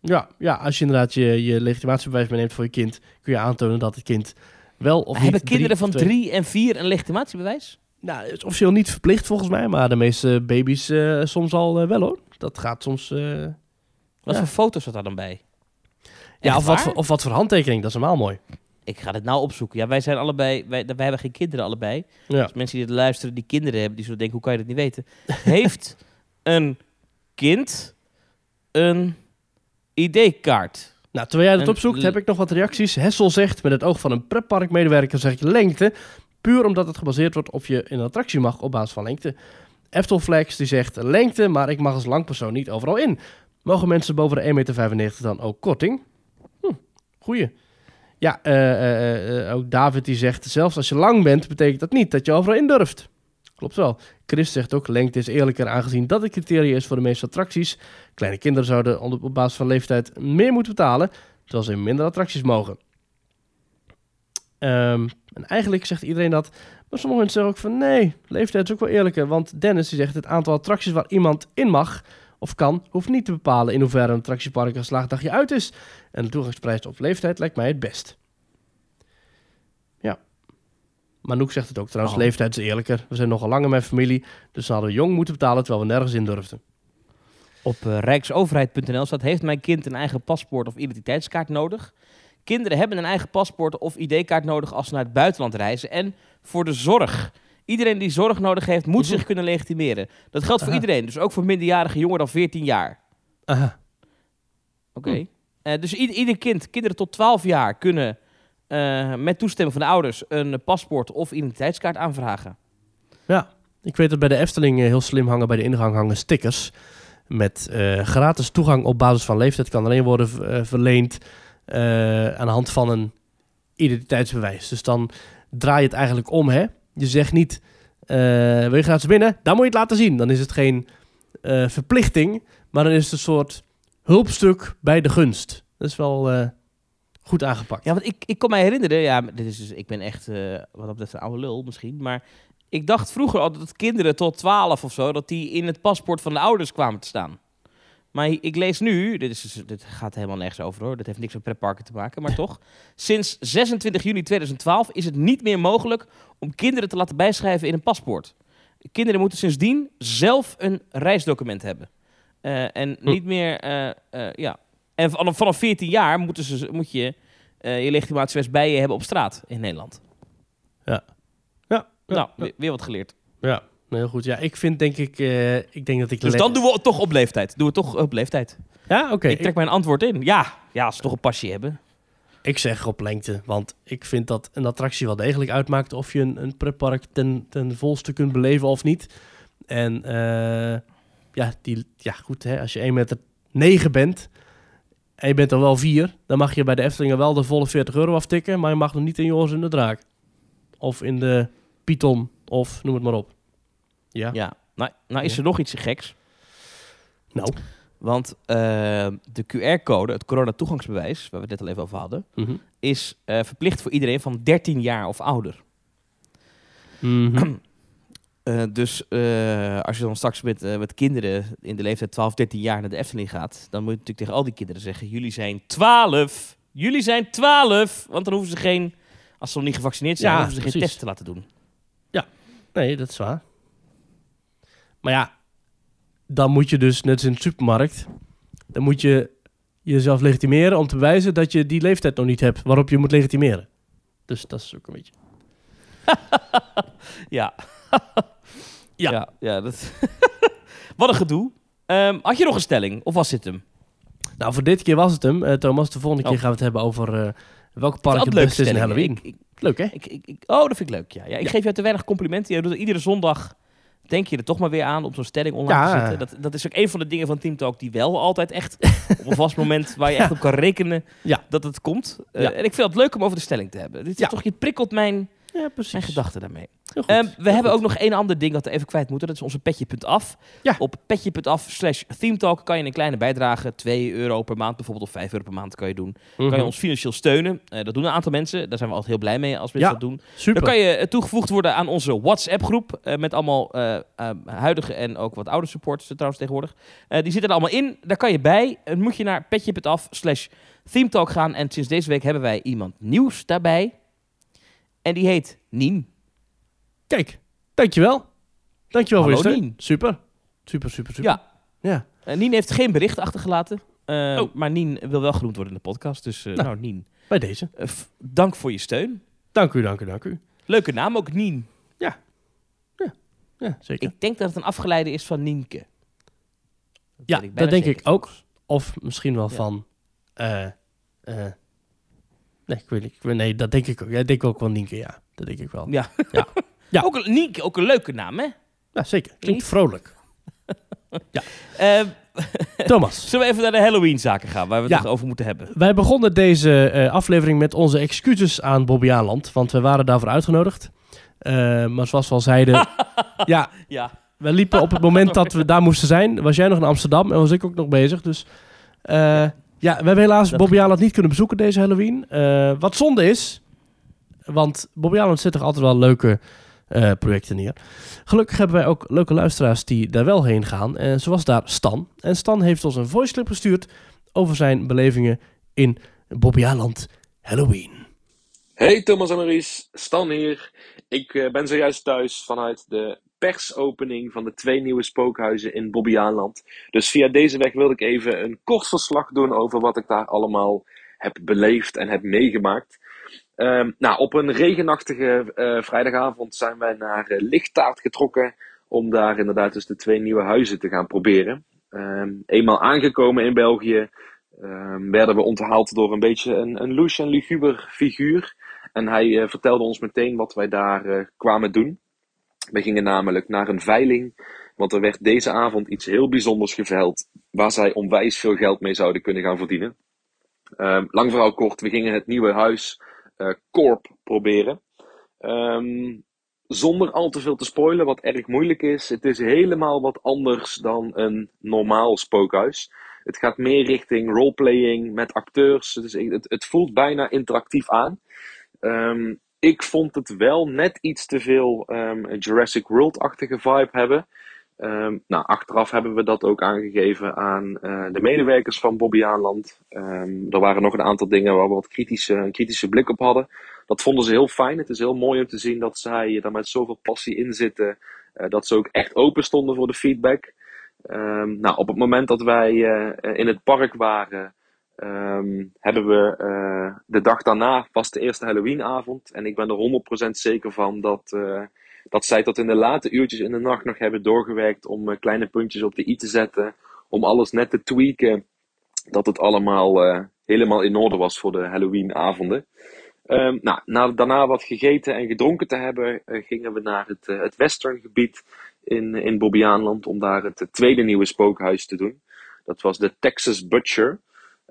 Ja, ja als je inderdaad je, je legitimatiebewijs meeneemt voor je kind, kun je aantonen dat het kind wel of Hebben niet... kinderen van drie en vier een legitimatiebewijs? Nou, het is officieel niet verplicht volgens mij, maar de meeste baby's uh, soms al uh, wel hoor. Dat gaat soms... wat ja. voor foto's zat daar dan bij? Ja, of wat, voor, of wat voor handtekening, dat is helemaal mooi ik ga het nou opzoeken. Ja, wij zijn allebei, wij, wij hebben geen kinderen allebei. Ja. Dus mensen die het luisteren, die kinderen hebben, die zullen denken, hoe kan je dat niet weten? Heeft een kind een ID-kaart? Nou, terwijl jij dat opzoekt, heb ik nog wat reacties. Hessel zegt, met het oog van een pretparkmedewerker zeg je lengte, puur omdat het gebaseerd wordt of je in een attractie mag op basis van lengte. Eftelflex die zegt lengte, maar ik mag als lang persoon niet overal in. Mogen mensen boven de 1,95 meter dan ook korting? Hm, goeie. Ja, uh, uh, ook David die zegt, zelfs als je lang bent, betekent dat niet dat je overal in durft. Klopt wel. Chris zegt ook, lengte is eerlijker aangezien dat het criteria is voor de meeste attracties. Kleine kinderen zouden op basis van leeftijd meer moeten betalen, terwijl ze in minder attracties mogen. Um, en eigenlijk zegt iedereen dat, maar sommige zeggen ook van nee, leeftijd is ook wel eerlijker. Want Dennis die zegt, het aantal attracties waar iemand in mag of kan, hoeft niet te bepalen in hoeverre een attractiepark een slaagdagje uit is. En de toegangsprijs op leeftijd lijkt mij het best. Ja. Manouk zegt het ook trouwens, oh. leeftijd is eerlijker. We zijn nogal langer met familie, dus we hadden jong moeten betalen terwijl we nergens in durfden. Op uh, rijksoverheid.nl staat, heeft mijn kind een eigen paspoort of identiteitskaart nodig? Kinderen hebben een eigen paspoort of ID-kaart nodig als ze naar het buitenland reizen. En voor de zorg. Iedereen die zorg nodig heeft, moet zich kunnen legitimeren. Dat geldt voor iedereen, dus ook voor minderjarige jonger dan 14 jaar. Aha. Oké. Okay. Uh, dus ieder, ieder, kind, kinderen tot 12 jaar, kunnen uh, met toestemming van de ouders een paspoort of identiteitskaart aanvragen. Ja, ik weet dat bij de Efteling heel slim hangen bij de ingang hangen stickers. Met uh, gratis toegang op basis van leeftijd kan alleen worden verleend aan de hand van een identiteitsbewijs. Dus dan draai je het eigenlijk om, hè? Je zegt niet eh, wil je gratis binnen, dan moet je het laten zien. Dan is het geen eh, verplichting, maar dan is het een soort hulpstuk bij de gunst. Dat is wel eh, goed aangepakt. Ja, want ik, ik kan mij herinneren, ja, dit is dus, ik ben echt, wat dat betreft, een oude lul misschien, maar ik dacht vroeger altijd dat kinderen tot 12 of zo, dat die in het paspoort van de ouders kwamen te staan. Maar ik lees nu, dit, is, dus- dit gaat helemaal nergens over hoor, dit heeft niks met pretparken te maken, maar toch. Sinds 26 juni 2012 is het niet meer mogelijk om kinderen te laten bijschrijven in een paspoort. Kinderen moeten sindsdien zelf een reisdocument hebben. Eh, en Hm. niet meer, eh, eh, ja. En vanaf, vanaf 14 jaar moeten ze, moet je je legitimatiebewijs bij je hebben op straat in Nederland. Ja. Ja, nou, ja. weer, weer wat geleerd. Ja, heel goed. Ja, ik vind denk ik, eh, ik denk dat ik... Dus dan doen we het toch op leeftijd. Doen we het toch op leeftijd. Ja, oké. Ik trek Ik, mijn antwoord in. Ja, ja, als ze toch een pasje hebben. ik zeg op lengte, want ik vind dat een attractie wel degelijk uitmaakt of je een, een pretpark ten, ten volste kunt beleven of niet. En eh, ja, die, ja, goed, hè, als je 1 meter 9 bent en je bent er wel 4, dan mag je bij de Efteling wel de volle 40 euro aftikken, maar je mag nog niet in Joris in de Draak. Of in de Python, of noem het maar op. Ja, Ja. Nou, nou is Ja. er nog iets geks. nou. Want eh, de QR-code, het corona-toegangsbewijs, waar we het net al even over hadden, Mhm. is eh, verplicht voor iedereen van 13 jaar of ouder. Mhm. Eh, dus als je dan straks met, met kinderen in de leeftijd 12, 13 jaar naar de Efteling gaat, dan moet je natuurlijk tegen al die kinderen zeggen: Jullie zijn 12. Jullie zijn 12. Want dan hoeven ze geen, als ze nog niet gevaccineerd zijn, Ja, hoeven ze geen test te laten doen. Nee, dat is waar. Maar ja, dan moet je dus, net als in de supermarkt, dan moet je jezelf legitimeren om te bewijzen dat je die leeftijd nog niet hebt waarop je moet legitimeren. Dus dat is ook een beetje... Ja. Ja. ja, ja, dat Wat een gedoe. Ehm, had je nog een stelling? Of was dit hem? Nou, voor dit keer was het hem. Eh, Thomas, de volgende Oh. keer gaan we het hebben over eh welk park het Altijd beste is in. Halloween. Ik, ik, Leuk, hè? ik, oh, dat vind ik leuk. Ja, ja, ik Ja. geef jou te weinig complimenten. Je doet iedere zondag. Denk je er toch maar weer aan om zo'n stelling online Ja. te zetten? Dat, dat is ook een van de dingen van Team Talk die wel altijd echt op een vast moment waar je echt op kan rekenen dat het komt. Eh. En ik vind het leuk om over de stelling te hebben. Dit is toch, je prikkelt mijn, Ja, precies. mijn gedachten daarmee. Heel goed. Ehm, we Heel hebben goed. ook nog één ander ding dat we even kwijt moeten. Dat is onze petje.af. Ja. Op petje.af slash themetalk kan je een kleine bijdrage. 2 euro per maand bijvoorbeeld of 5 euro per maand kan je doen. Kan je Mhm. ons financieel steunen. Eh, dat doen een aantal mensen. Daar zijn we altijd heel blij mee als mensen Ja. dat doen. Super. Dan kan je eh, toegevoegd worden aan onze WhatsApp groep. eh, met allemaal huidige en ook wat oude supporters er trouwens tegenwoordig. Die zitten er allemaal in. Daar kan je bij. Dan moet je naar petje.af slash themetalk gaan. En sinds deze week hebben wij iemand nieuws daarbij. En die heet Nien. Kijk, dankjewel. Dankjewel voor je Hallo, steun. Nien. Super. Super, super, super. Ja. Ja. Eh, Nien heeft geen bericht achtergelaten. Eh, Oh. Maar Nien wil wel genoemd worden in de podcast. Dus eh, Nou. nou, Nien, Bij deze. dank voor je steun. Dank u, dank u, dank u. Leuke naam ook, Nien. Ja, zeker. Ik denk dat het een afgeleide is van Nienke. Dat Ja, dat denk ik ook. Of misschien wel Ja. van... nee, ik weet niet. Nee, dat denk ik ook. Ja, denk ik ook wel Nienke, ja. Dat denk ik wel. Ja. Ja. Ja. Ook een, Nienke, ook een leuke naam, hè? Ja, zeker. Klinkt vrolijk. Eh, Thomas, zullen we even naar de Halloween-zaken gaan, waar we het Ja. over moeten hebben? wij begonnen deze eh, aflevering met onze excuses aan Bobby Aanland. Want we waren daarvoor uitgenodigd. Eh, maar zoals we al zeiden... ja, Ja. we liepen op het moment dat we daar moesten zijn. Was jij nog in Amsterdam en was ik ook nog bezig. Dus eh, ja, we hebben helaas Dat Bobby. Aland niet kunnen bezoeken deze Halloween. Eh, wat zonde is, want Bobby Aland zet toch altijd wel leuke eh, projecten neer. Gelukkig hebben wij ook leuke luisteraars die daar wel heen gaan. En zoals daar Stan. En Stan heeft ons een voice clip gestuurd over zijn belevingen in Bobby Aland Halloween. Hey Thomas en Maurice, Stan hier. Ik eh, ben zojuist thuis vanuit de persopening van de twee nieuwe spookhuizen in Bobbejaanland. Dus via deze weg wilde ik even een kort verslag doen over wat ik daar allemaal heb beleefd en heb meegemaakt. Ehm, nou, op een regenachtige eh, vrijdagavond zijn wij naar eh, Lichtaart getrokken om daar inderdaad dus de twee nieuwe huizen te gaan proberen. Ehm, eenmaal aangekomen in België ehm, werden we onthaald door een beetje een, een en luguber figuur. En hij eh, vertelde ons meteen wat wij daar kwamen doen. We gingen namelijk naar een veiling, want er werd deze avond iets heel bijzonders geveild, waar zij onwijs veel geld mee zouden kunnen gaan verdienen. Ehm, lang verhaal kort, we gingen het nieuwe huis eh Corp proberen. Ehm, zonder al te veel te spoilen, wat erg moeilijk is, het is helemaal wat anders dan een normaal spookhuis. Het gaat meer richting roleplaying met acteurs. Dus het, het voelt bijna interactief aan. Um, ik vond het wel net iets te veel um, Jurassic World-achtige vibe hebben. Um, nou, achteraf hebben we dat ook aangegeven aan uh, de medewerkers van Bobby Aanland. Um, er waren nog een aantal dingen waar we wat kritische, kritische blik op hadden. Dat vonden ze heel fijn. Het is heel mooi om te zien dat zij daar met zoveel passie in zitten. Uh, dat ze ook echt open stonden voor de feedback. Nou, op het moment dat wij uh, in het park waren, um, hebben we uh, de dag daarna was de eerste Halloweenavond. En ik ben er 100% zeker van dat, uh, dat zij tot in de late uurtjes in de nacht nog hebben doorgewerkt om uh, kleine puntjes op de i te zetten. Om alles net te tweaken. Dat het allemaal helemaal in orde was voor de Halloweenavonden. Um, nou, na, daarna wat gegeten en gedronken te hebben, gingen we naar het, het westerngebied in, in om daar het tweede nieuwe spookhuis te doen. Dat was de Texas Butcher.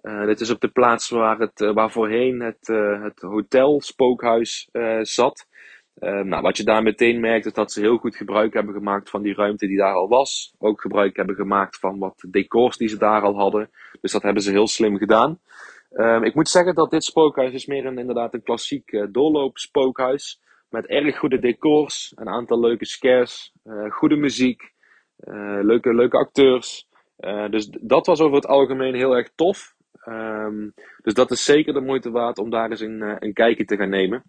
Uh, dit is op de plaats waar, het, uh, waar voorheen het, uh, het hotel spookhuis zat. nou, wat je daar meteen merkt is dat ze heel goed gebruik hebben gemaakt van die ruimte die daar al was. Ook gebruik hebben gemaakt van wat decors die ze daar al hadden. Dus dat hebben ze heel slim gedaan. Ehm, ik moet zeggen dat dit spookhuis is meer een, inderdaad een klassiek doorloopspookhuis. Met erg goede decors, een aantal leuke scares, goede muziek, leuke, leuke acteurs. dus dat was over het algemeen heel erg tof. Um, dus dat is zeker de moeite waard om daar eens een, uh, een kijkje te gaan nemen.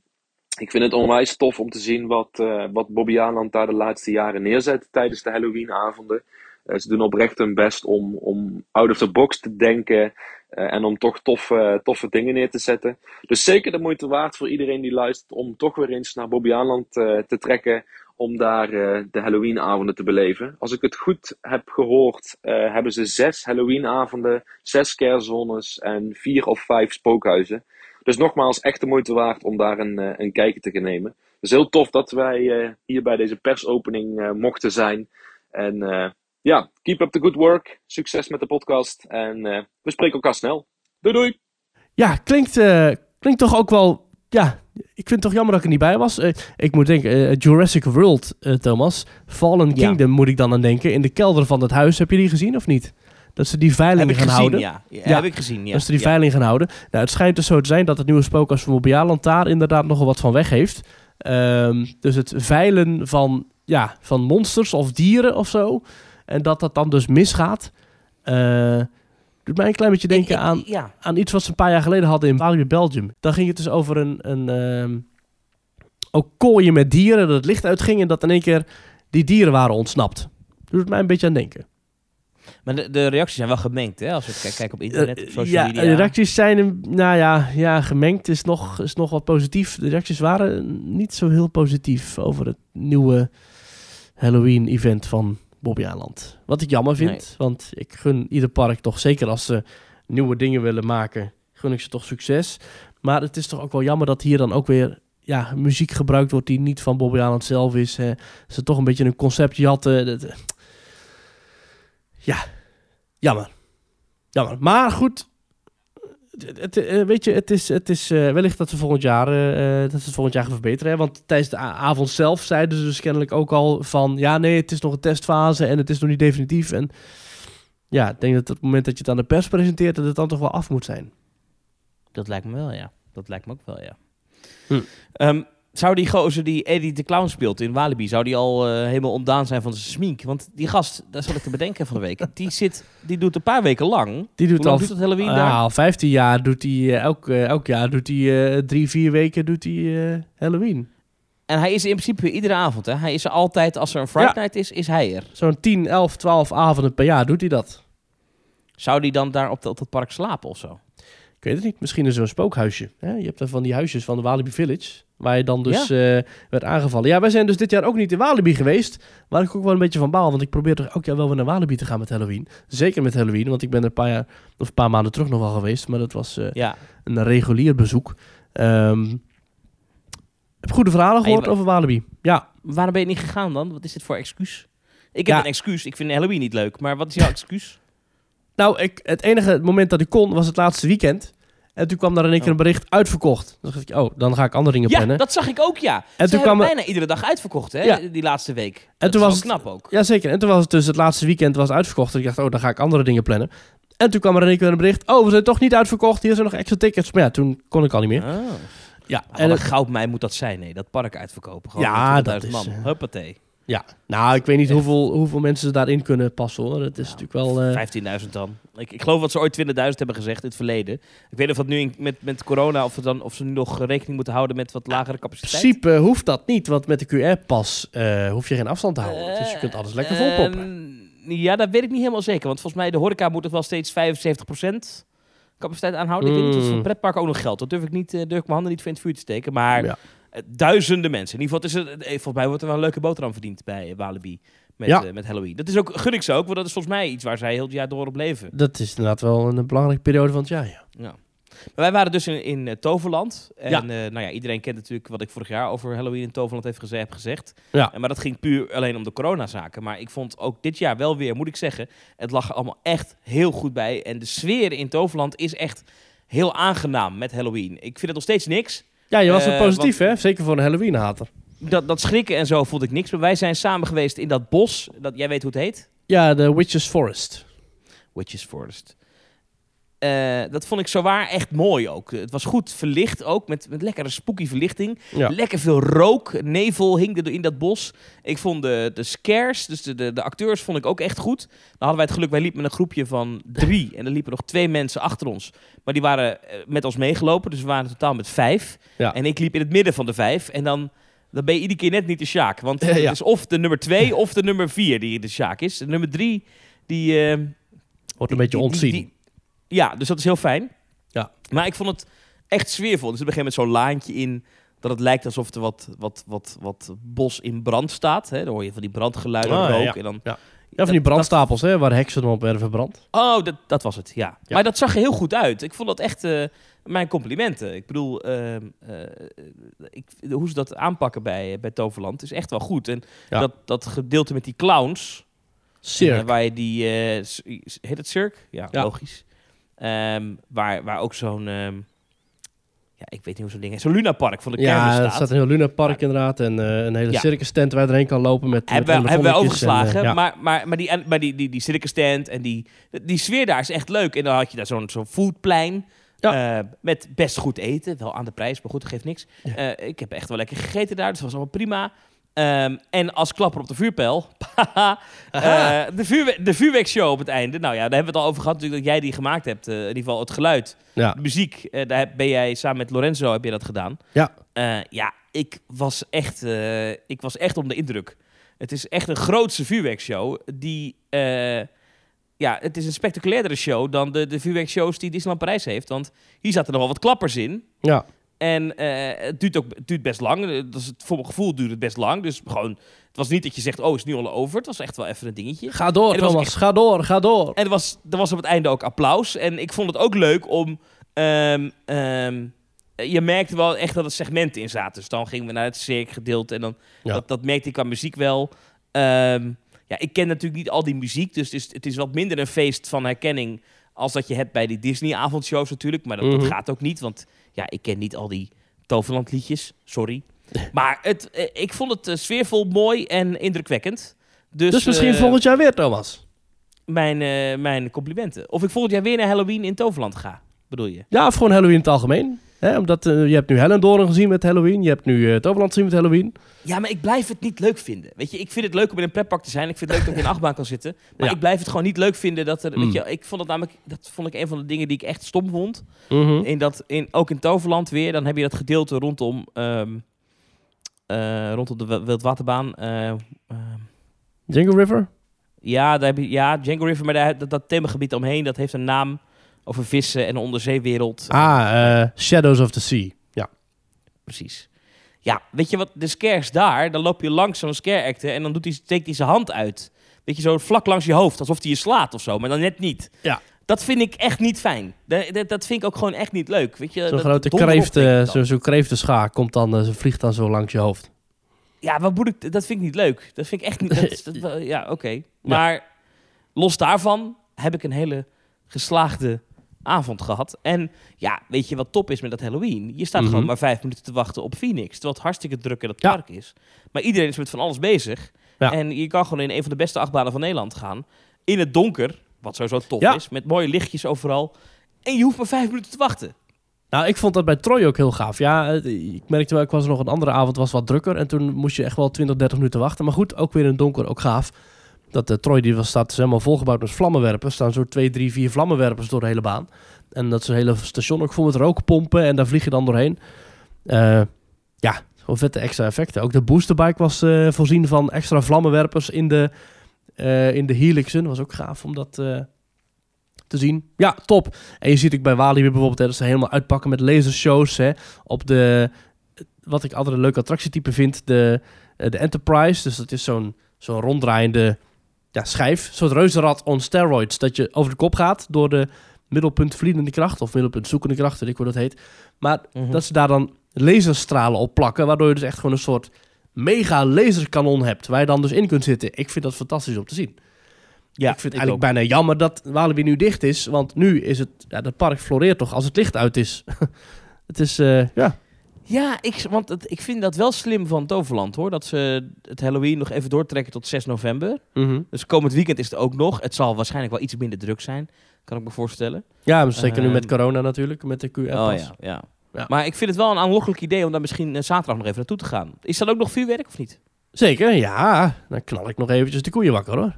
Ik vind het onwijs tof om te zien wat, uh, wat Bobby daar de laatste jaren neerzet tijdens de Halloweenavonden. Uh, ze doen oprecht hun best om, om out of the box te denken en om toch toffe, toffe dingen neer te zetten. Dus zeker de moeite waard voor iedereen die luistert om toch weer eens naar Bobby Aanland te trekken om daar uh, de Halloweenavonden te beleven. Als ik het goed heb gehoord, uh, hebben ze zes Halloweenavonden, zes kerstzones en vier of vijf spookhuizen. Dus nogmaals, echt de moeite waard om daar een, uh, een kijkje te gaan nemen. Dus heel tof dat wij hier bij deze persopening mochten zijn. En ja, keep up the good work. Succes met de podcast. En we spreken elkaar snel. Doei doei! Ja, klinkt, klinkt toch ook wel ja, ik vind het toch jammer dat ik er niet bij was. Uh, ik moet denken, uh, Jurassic World, uh, Thomas. Fallen Kingdom ja. moet ik dan aan denken. In de kelder van het huis, heb je die gezien of niet? Dat ze die veiling gaan gezien, houden. Ja. ja. heb ik gezien, ja. Dat ze die veiling gaan houden. Nou, het schijnt dus zo te zijn dat het nieuwe spookhuis van Mobialand daar inderdaad nogal wat van weg heeft. Um, dus het veilen van, ja, van monsters of dieren of zo. En dat dat dan dus misgaat. Uh, doet mij een klein beetje denken ik, ik, aan, ja. aan iets wat ze een paar jaar geleden hadden in Walibi Belgium. Dan ging het dus over een, een um, ook kooien met dieren, dat het licht uitging en dat in één keer die dieren waren ontsnapt. Doet mij een beetje aan denken. Maar de, de reacties zijn wel gemengd, hè? Als we kijken op internet, op social ja, media. de reacties zijn, nou ja, ja gemengd is nog, is nog wat positief. De reacties waren niet zo heel positief over het nieuwe Halloween-event van Bobby Aland. Wat ik jammer vind, nee. want ik gun ieder park toch, zeker als ze nieuwe dingen willen maken, gun ik ze toch succes. Maar het is toch ook wel jammer dat hier dan ook weer ja, muziek gebruikt wordt die niet van Bobby Aland zelf is. Hè. Ze toch een beetje een conceptje hadden. Ja, jammer. Jammer. Maar goed, het, het, weet je, het is, het is uh, wellicht dat we volgend jaar, uh, dat het volgend jaar gaan verbeteren. Hè? Want tijdens de avond zelf zeiden ze dus kennelijk ook al van... ja, nee, het is nog een testfase en het is nog niet definitief. En ja, ik denk dat op het moment dat je het aan de pers presenteert... dat het dan toch wel af moet zijn. Dat lijkt me wel, ja. Dat lijkt me ook wel, ja. Hm. Um, zou die gozer die Eddie de Clown speelt in Walibi, zou die al uh, helemaal ontdaan zijn van zijn smink? Want die gast, daar zat ik te bedenken van de week, die, zit, die doet een paar weken lang. Die doet al, doet het Halloween uh, daar? al 15 jaar doet hij, uh, elk, elk jaar doet hij drie, vier weken doet hij Halloween. En hij is in principe iedere avond, hè? Hij is er altijd, als er een Friday Ja. Night is, is hij er. Zo'n 10, 11, 12 avonden per jaar doet hij dat. Zou die dan daar op, de, op dat park slapen of zo? Ik weet het niet. Misschien in zo'n spookhuisje. Hè? Je hebt dan van die huisjes van de Walibi Village. Waar je dan dus eh, werd aangevallen. Ja, wij zijn dus dit jaar ook niet in Walibi geweest. Waar ik ook wel een beetje van baal. Want ik probeer toch elk jaar wel weer naar Walibi te gaan met Halloween. Zeker met Halloween. Want ik ben er een paar, jaar, of een paar maanden terug nog wel geweest. Maar dat was eh, Ja. een regulier bezoek. Ehm heb goede verhalen gehoord wa- over Walibi. Ja, Waarom ben je niet gegaan dan? Wat is dit voor excuus? Ik heb Ja. een excuus. Ik vind Halloween niet leuk. Maar wat is jouw excuus? Nou, ik, het enige moment dat ik kon was het laatste weekend. En toen kwam daar in één keer een bericht uitverkocht. Dan dacht ik, oh, dan ga ik andere dingen Ja, plannen. dat zag ik ook, ja. En Ze toen hebben kwam bijna iedere dag uitverkocht, hè, Ja. die laatste week. En toen dat was is wel het- knap ook. Jazeker. En toen was het dus het laatste weekend was uitverkocht. En ik dacht, oh, dan ga ik andere dingen plannen. En toen kwam er in één keer een bericht. Oh, we zijn toch niet uitverkocht. Hier zijn nog extra tickets. Maar ja, toen kon ik al niet meer. Ah. Ja, En en een goudmijn moet dat zijn, nee. Dat park uitverkopen. Gewoon Ja, dat 20.000 is, man. eh, Huppatee. Ja. Nou, ik weet niet hoeveel, hoeveel mensen ze daarin kunnen passen hoor. Dat is natuurlijk wel... eh, 15.000 dan. Ik, ik geloof dat ze ooit 20.000 hebben gezegd in het verleden. Ik weet niet of dat nu in- met, met corona, of, dan, of ze nu nog rekening moeten houden met wat lagere in capaciteit. principe hoeft dat niet. Want met de QR-pas eh, hoef je geen afstand te houden. dus je kunt alles lekker volpoppen. ehm, ja, dat weet ik niet helemaal zeker. Want volgens mij de horeca moet het wel steeds 75% capaciteit aanhouden. Ik weet niet of het voor Mm. pretpark ook nog geldt. Dat durf ik, niet, eh, durf ik mijn handen niet voor in het vuur te steken. Maar Ja. Eh, duizenden mensen. In ieder geval, het is, eh, volgens mij wordt er wel een leuke boterham verdiend bij eh, Walibi. Met, Ja. met Halloween. Dat is ook, gun ik ze ook, want dat is volgens mij iets waar zij heel het jaar door op leven. Dat is inderdaad wel een belangrijke periode van het jaar. Ja. Ja. Maar wij waren dus in, in Toverland. En Ja. nou ja, iedereen kent natuurlijk wat ik vorig jaar over Halloween in Toverland heeft geze- heb gezegd. Ja. En maar dat ging puur alleen om de coronazaken. Maar ik vond ook dit jaar wel weer, moet ik zeggen, het lag er allemaal echt heel goed bij. En de sfeer in Toverland is echt heel aangenaam met Halloween. Ik vind het nog steeds niks. Ja, je was Eh, wel positief hè? Zeker voor een Halloween-hater. Dat, dat schrikken en zo vond ik niks. Maar wij zijn samen geweest in dat bos. Dat, jij weet hoe het heet? Ja, de Witches Forest. Witches Forest. Eh, dat vond ik zowaar echt mooi ook. Het was goed verlicht ook, met, met lekkere spooky verlichting. Ja. Lekker veel rook, nevel hing er in dat bos. Ik vond de, de scares, dus de, de, de acteurs, vond ik ook echt goed. Dan hadden wij het geluk, wij liepen met een groepje van drie. En er liepen nog twee mensen achter ons. Maar die waren eh, met ons meegelopen, dus we waren totaal met vijf. Ja. En ik liep in het midden van de vijf. En dan, dan ben je iedere keer net niet de Sjaak. Want het ja. is of de nummer twee of de nummer vier die de Sjaak is. De nummer drie, die... eh, Wordt een die- beetje ontzien. die- die- ja, dus dat is heel fijn. Ja. Maar ik vond het echt sfeervol. Dus op een gegeven moment zo'n laantje in dat het lijkt alsof er wat, wat, wat, wat bos in brand staat. Hè? Dan hoor je van die brandgeluiden, Ah, ja, rook. ja. En dan, ja, van die dat- brandstapels hè, waar heksen op werden verbrand. Oh, dat, dat was het, ja. Ja. Maar dat zag er heel goed uit. Ik vond dat echt eh, mijn complimenten. Ik bedoel, ehm, eh, ik, hoe ze dat aanpakken bij, bij Toverland is echt wel goed. En dat, dat gedeelte met die clowns, Cirque. Eh, waar je die, eh, heet het Cirque? Ja. logisch. Ehm, waar, waar ook zo'n, ehm, ja, ik weet niet hoe zo'n ding heet. Zo'n Luna Park van de kermis ja, er staat. staat een heel Luna Park inderdaad. En eh, een hele Ja. circus tent waar je erheen kan lopen met hebben, met we, hebben we en, overgeslagen. eh. Maar, maar, maar die, maar die, die, die circus stand en die, die sfeer daar is echt leuk. En dan had je daar zo'n zo'n foodplein. Ja. eh, met best goed eten. Wel aan de prijs, maar goed, dat geeft niks. Ja. Ik heb echt wel lekker gegeten daar, dus dat was allemaal prima. Ehm, en als klapper op de vuurpijl, eh, de, vuurwe de vuurwerkshow op het einde. Nou ja, daar hebben we het al over gehad natuurlijk dat jij die gemaakt hebt. eh, in ieder geval het geluid, ja. de muziek. eh, daar ben jij samen met Lorenzo heb je dat gedaan. Ja. Ja, ik was, echt, ik was echt onder de indruk. Het is echt een grootse vuurwerkshow die... ja, het is een spectaculairdere show dan de, de vuurwerkshows die Disneyland Parijs heeft. Want hier zaten nog wel wat klappers in. ja. En eh, het, duurt ook, het duurt best lang. Eh, Dat is het, voor mijn gevoel duurt het best lang. Dus gewoon, het was niet dat je zegt, oh, is het nu al over. Het was echt wel even een dingetje. Ga door, Thomas. echt- Ga door, ga door. En er was, er was op het einde ook applaus. En ik vond het ook leuk om... ehm, ehm, je merkte wel echt dat er segmenten in zaten. Dus dan gingen we naar het cirque-gedeelte. En dan, Ja. dat, dat merkte ik aan muziek wel. Ehm, ja, ik ken natuurlijk niet al die muziek. Dus het is, het is wat minder een feest van herkenning... als dat je hebt bij die Disney-avondshows natuurlijk. Maar dat, dat Mhm. gaat ook niet. Want ja, ik ken niet al die Toverland-liedjes. Sorry. Maar het, eh, ik vond het eh, sfeervol, mooi en indrukwekkend. Dus, Dus misschien eh, volgend jaar weer, Thomas. mijn, mijn complimenten. Of ik volgend jaar weer naar Halloween in Toverland ga, bedoel je? Ja, of gewoon Halloween in het algemeen. Hè, omdat eh, je hebt nu Hellendoorn gezien met Halloween. Je hebt nu eh Toverland gezien met Halloween. Ja, maar ik blijf het niet leuk vinden. Weet je, ik vind het leuk om in een pretpark te zijn. Ik vind het leuk dat ik in een achtbaan kan zitten. Maar Ja. ik blijf het gewoon niet leuk vinden dat er... Mm. Weet je, ik vond het namelijk... Dat vond ik een van de dingen die ik echt stom vond. Mhm. In dat, in, ook in Toverland weer. Dan heb je dat gedeelte rondom... ehm, eh, rondom de Wil- Wildwaterbaan. eh, ehm, Jingle River? ja, daar heb je, ja, Django River. Maar daar, dat, dat themagebied omheen, dat heeft een naam over vissen en de onderzeewereld. Ah, eh, Shadows of the Sea. Ja. Precies. Ja, weet je wat, de scares daar, dan loop je langs zo'n scare actor en dan doet hij, steekt hij zijn hand uit. Weet je, zo vlak langs je hoofd, alsof hij je slaat of zo, maar dan net niet. Ja. Dat vind ik echt niet fijn. Dat, dat, vind ik ook gewoon echt niet leuk. Weet je, Zo'n grote donder op, kreeft, denk ik eh, zo- zo'n kreeftenschaar komt dan, eh, ze vliegt dan zo langs je hoofd. Ja, wat moet ik, dat vind ik niet leuk. Dat vind ik echt niet... Dat- ja, oké. Maar los daarvan heb ik een hele geslaagde avond gehad. En ja, weet je wat top is met dat Halloween? Je staat Mhm. gewoon maar vijf minuten te wachten op Phoenix. Terwijl het hartstikke druk in het Ja. park is. Maar iedereen is met van alles bezig. Ja. En je kan gewoon in een van de beste achtbanen van Nederland gaan. In het donker, wat sowieso tof Ja. is. Met mooie lichtjes overal. En je hoeft maar vijf minuten te wachten. Nou, ik vond dat bij Troy ook heel gaaf. Ja, ik merkte wel, ik was nog een andere avond, was wat drukker. En toen moest je echt wel 20, 30 minuten wachten. Maar goed, ook weer in het donker, ook gaaf. Dat de Troy, die was, staat dus helemaal volgebouwd met vlammenwerpers. Er staan zo twee, drie, vier vlammenwerpers door de hele baan. En dat is een hele station ook vol met rookpompen. En daar vlieg je dan doorheen. Eh, ja, gewoon vette extra effecten. Ook de boosterbike was eh, voorzien van extra vlammenwerpers in de, eh, in de helixen. was ook gaaf om dat te zien. Ja, top. En je ziet ook bij Walibi bijvoorbeeld dat ze helemaal uitpakken met lasershows. Hè, op de, wat ik altijd een leuk attractietype vind, de, de Enterprise. Dus dat is zo'n zo'n ronddraaiende ja, schijf. Een soort reuzenrad on steroids. Dat je over de kop gaat door de middelpunt vliedende kracht. Of middelpunt zoekende kracht, weet ik hoe dat heet. Maar Mhm. dat ze daar dan laserstralen op plakken. Waardoor je dus echt gewoon een soort mega laserkanon hebt. Waar je dan dus in kunt zitten. Ik vind dat fantastisch om te zien. Ja, ik vind het eigenlijk bijna jammer dat Walibi nu dicht is. Want nu is het... Ja, dat park floreert toch als het licht uit is. het is... eh, ja. Ja, ik, want het, ik vind dat wel slim van Toverland hoor. Dat ze het Halloween nog even doortrekken tot 6 november. Mhm. Dus komend weekend is het ook nog. Het zal waarschijnlijk wel iets minder druk zijn. Kan ik me voorstellen. Ja, maar zeker nu met Ehm, corona natuurlijk. Met de QR-pas. Oh ja, ja, Ja. Maar ik vind het wel een aanlokkelijk idee om daar misschien eh, zaterdag nog even naartoe te gaan. Is dat ook nog vuurwerk of niet? Zeker, ja. Dan knal ik nog eventjes de koeien wakker hoor.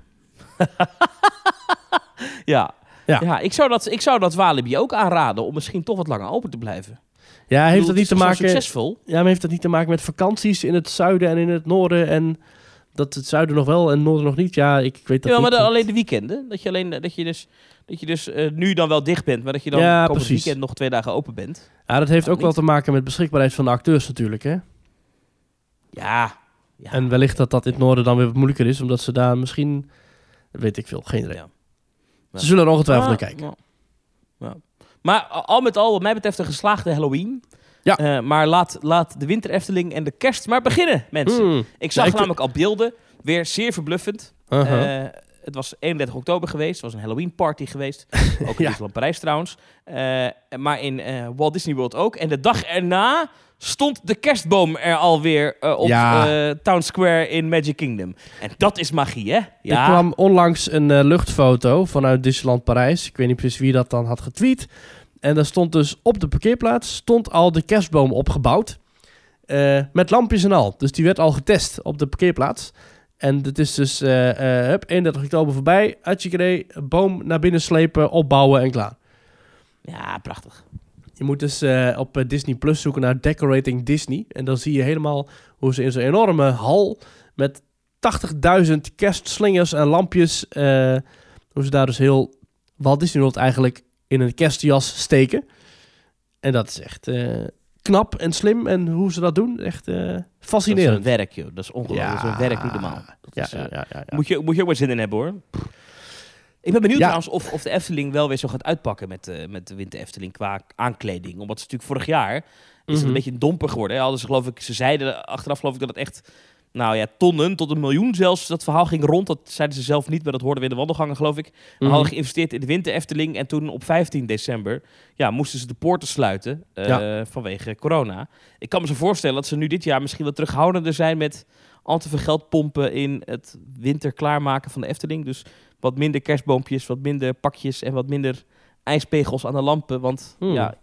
Ja. Ja. Ja, ik, zou dat, ik zou dat Walibi ook aanraden om misschien toch wat langer open te blijven. Ja, heeft dat niet te het maken... succesvol? Ja, maar heeft dat niet te maken met vakanties in het zuiden en in het noorden en dat het zuiden nog wel en het noorden nog niet? Ja, ik weet dat Ja, maar niet. alleen de weekenden. Dat je, alleen, dat je dus, dat je dus eh, nu dan wel dicht bent, maar dat je dan Ja, komend precies. weekend nog twee dagen open bent. Ja, dat heeft Nou, ook wel te maken met beschikbaarheid van de acteurs natuurlijk, hè? Ja. ja. En wellicht dat dat in het noorden dan weer wat moeilijker is, omdat ze daar misschien, weet ik veel, geen idee. Ja. Ze zullen er ongetwijfeld naar kijken. ja. Maar al met al, wat mij betreft, een geslaagde Halloween. Ja. Eh, maar laat, laat de winter Efteling en de kerst maar beginnen, mensen. Hmm. Ik zag Ja, ik- namelijk al beelden, weer zeer verbluffend. Uh-huh. Het was 31 oktober geweest, het was een Halloween party geweest. Ook in Ja. Disneyland Parijs trouwens. Eh, maar in Walt Disney World ook. En de dag erna stond de kerstboom er alweer eh op Ja. eh, Town Square in Magic Kingdom. En dat is magie, hè? Er kwam onlangs een eh, luchtfoto vanuit Disneyland Parijs. Ik weet niet precies wie dat dan had getweet. En daar stond dus op de parkeerplaats stond al de kerstboom opgebouwd. Met lampjes en al. Dus die werd al getest op de parkeerplaats. En het is dus hup, 31 oktober voorbij. Atchikere, boom naar binnen slepen, opbouwen en klaar. Ja, prachtig. Je moet dus eh, op eh, Disney Plus zoeken naar Decorating Disney. En dan zie je helemaal hoe ze in zo'n enorme hal met 80.000 kerstslingers en lampjes... eh, hoe ze daar dus heel Walt Disney World eigenlijk in een kerstjas steken. En dat is echt eh, knap en slim. En hoe ze dat doen, echt eh, Dat is fascinerend. een werk, joh. Dat is ongelooflijk. Dat is een werk niet normaal. Ja, ja, ja, ja, ja. Moet, je, moet je ook maar zin in hebben, hoor. Ik ben benieuwd Ja. trouwens of, of de Efteling wel weer zo gaat uitpakken met, eh, met de Winter Efteling qua aankleding. Omdat ze natuurlijk vorig jaar is het Mhm. een beetje een domper geworden. Hè? Hadden ze, geloof ik, ze zeiden achteraf geloof ik dat het echt, nou ja, tonnen tot een miljoen zelfs. Dat verhaal ging rond. Dat zeiden ze zelf niet, maar dat hoorden we in de wandelgangen, geloof ik. We Mhm. hadden geïnvesteerd in de Winter Efteling. En toen op 15 december ja, moesten ze de poorten sluiten eh, Ja. vanwege corona. Ik kan me zo voorstellen dat ze nu dit jaar misschien wat terughoudender zijn met al te veel geld pompen in het winter klaarmaken van de Efteling. Dus wat minder kerstboompjes, wat minder pakjes en wat minder ijspegels aan de lampen. Want Hmm. ja,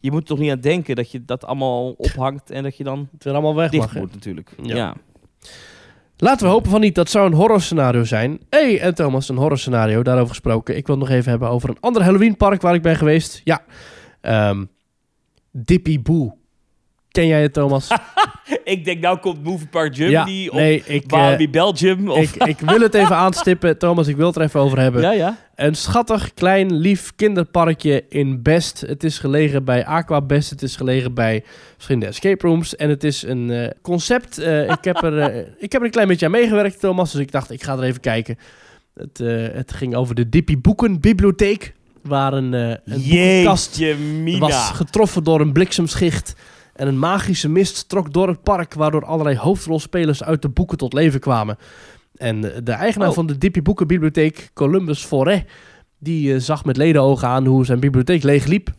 je moet toch niet aan denken dat je dat allemaal ophangt en dat je dan Het weer allemaal weg dicht mag. moet natuurlijk. Ja. Ja. Laten we hopen van niet. Dat zou een horrorscenario zijn. hey, en Thomas, een horrorscenario. Daarover gesproken. Ik wil het nog even hebben over een ander Halloween park waar ik ben geweest. Ja. Ehm Dippy Boo. Ken jij het, Thomas? Ik denk nou komt Movie Park Germany ja, of nee, ik, eh, Walibi Belgium. Of... ik, ik wil het even aanstippen. Thomas, ik wil het er even over hebben. ja, ja. Een schattig, klein, lief kinderparkje in Best. Het is gelegen bij Aqua Best. Het is gelegen bij verschillende escape rooms. En het is een eh, concept. Eh, ik, heb er, eh, ik heb er een klein beetje aan meegewerkt, Thomas. Dus ik dacht, ik ga er even kijken. Het, eh, het ging over de Dippy Boekenbibliotheek. Waar een, eh een boekenkast Jeetje mina. was getroffen door een bliksemschicht. En een magische mist trok door het park, waardoor allerlei hoofdrolspelers uit de boeken tot leven kwamen. En eh, de eigenaar Oh. van de Dippy Boekenbibliotheek, Columbus Forêt, die eh, zag met ledenogen aan hoe zijn bibliotheek leeg liep.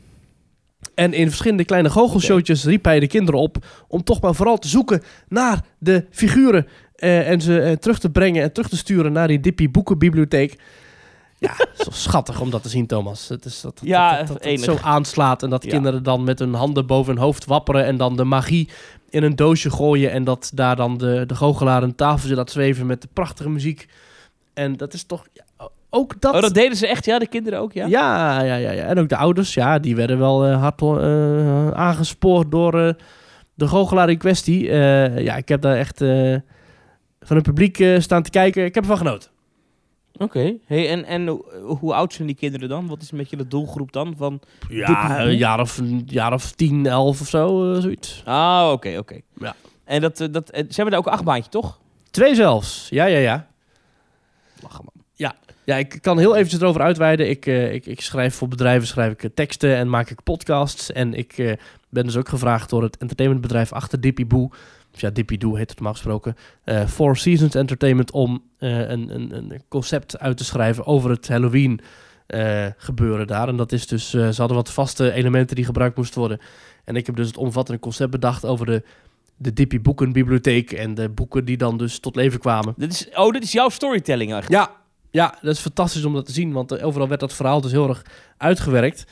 En in verschillende kleine goochelshowtjes riep hij de kinderen op om toch maar vooral te zoeken naar de figuren eh, en ze eh, terug te brengen en terug te sturen naar die Dippy Boekenbibliotheek. Ja, zo schattig om dat te zien, Thomas. Het is dat, dat, Ja, dat, dat, zo aanslaat en dat Ja. kinderen dan met hun handen boven hun hoofd wapperen en dan de magie in een doosje gooien en dat daar dan de, de goochelaar een tafeltje laat zweven met de prachtige muziek. En dat is toch ja, ook dat. Oh, dat deden ze echt, ja? De kinderen ook, ja? ja? Ja, ja, ja, En ook de ouders, ja, die werden wel eh, hard eh, aangespoord door eh, de goochelaar in kwestie. Ja, ik heb daar echt van het publiek staan te kijken. Ik heb ervan genoten. Oké. Hey, en en hoe- hoe oud zijn die kinderen dan? Wat is een beetje de doelgroep dan? Van... Ja, een jaar of, jaar of tien, elf of zo, eh, zoiets. Ah, oké, oké. Ja. En dat, eh, dat, eh, ze hebben daar ook een achtbaantje, toch? Twee zelfs. Ja, ja, ja. Lachen, man. Ja, ik kan heel eventjes erover uitweiden. Ik, eh, ik, ik schrijf voor bedrijven schrijf ik eh, teksten en maak ik podcasts. En ik eh, ben dus ook gevraagd door het entertainmentbedrijf achter Dippy Boo. Of ja, Dippy Doo heet het normaal gesproken. eh Four Seasons Entertainment om eh, een, een, een concept uit te schrijven over het Halloween eh, gebeuren daar. En dat is dus, ze hadden wat vaste elementen die gebruikt moesten worden. En ik heb dus het omvattende concept bedacht over de, de Dippy Boekenbibliotheek. En de boeken die dan dus tot leven kwamen. Dit is, oh, dit is jouw storytelling eigenlijk. Ja, ja, dat is fantastisch om dat te zien, want overal werd dat verhaal dus heel erg uitgewerkt.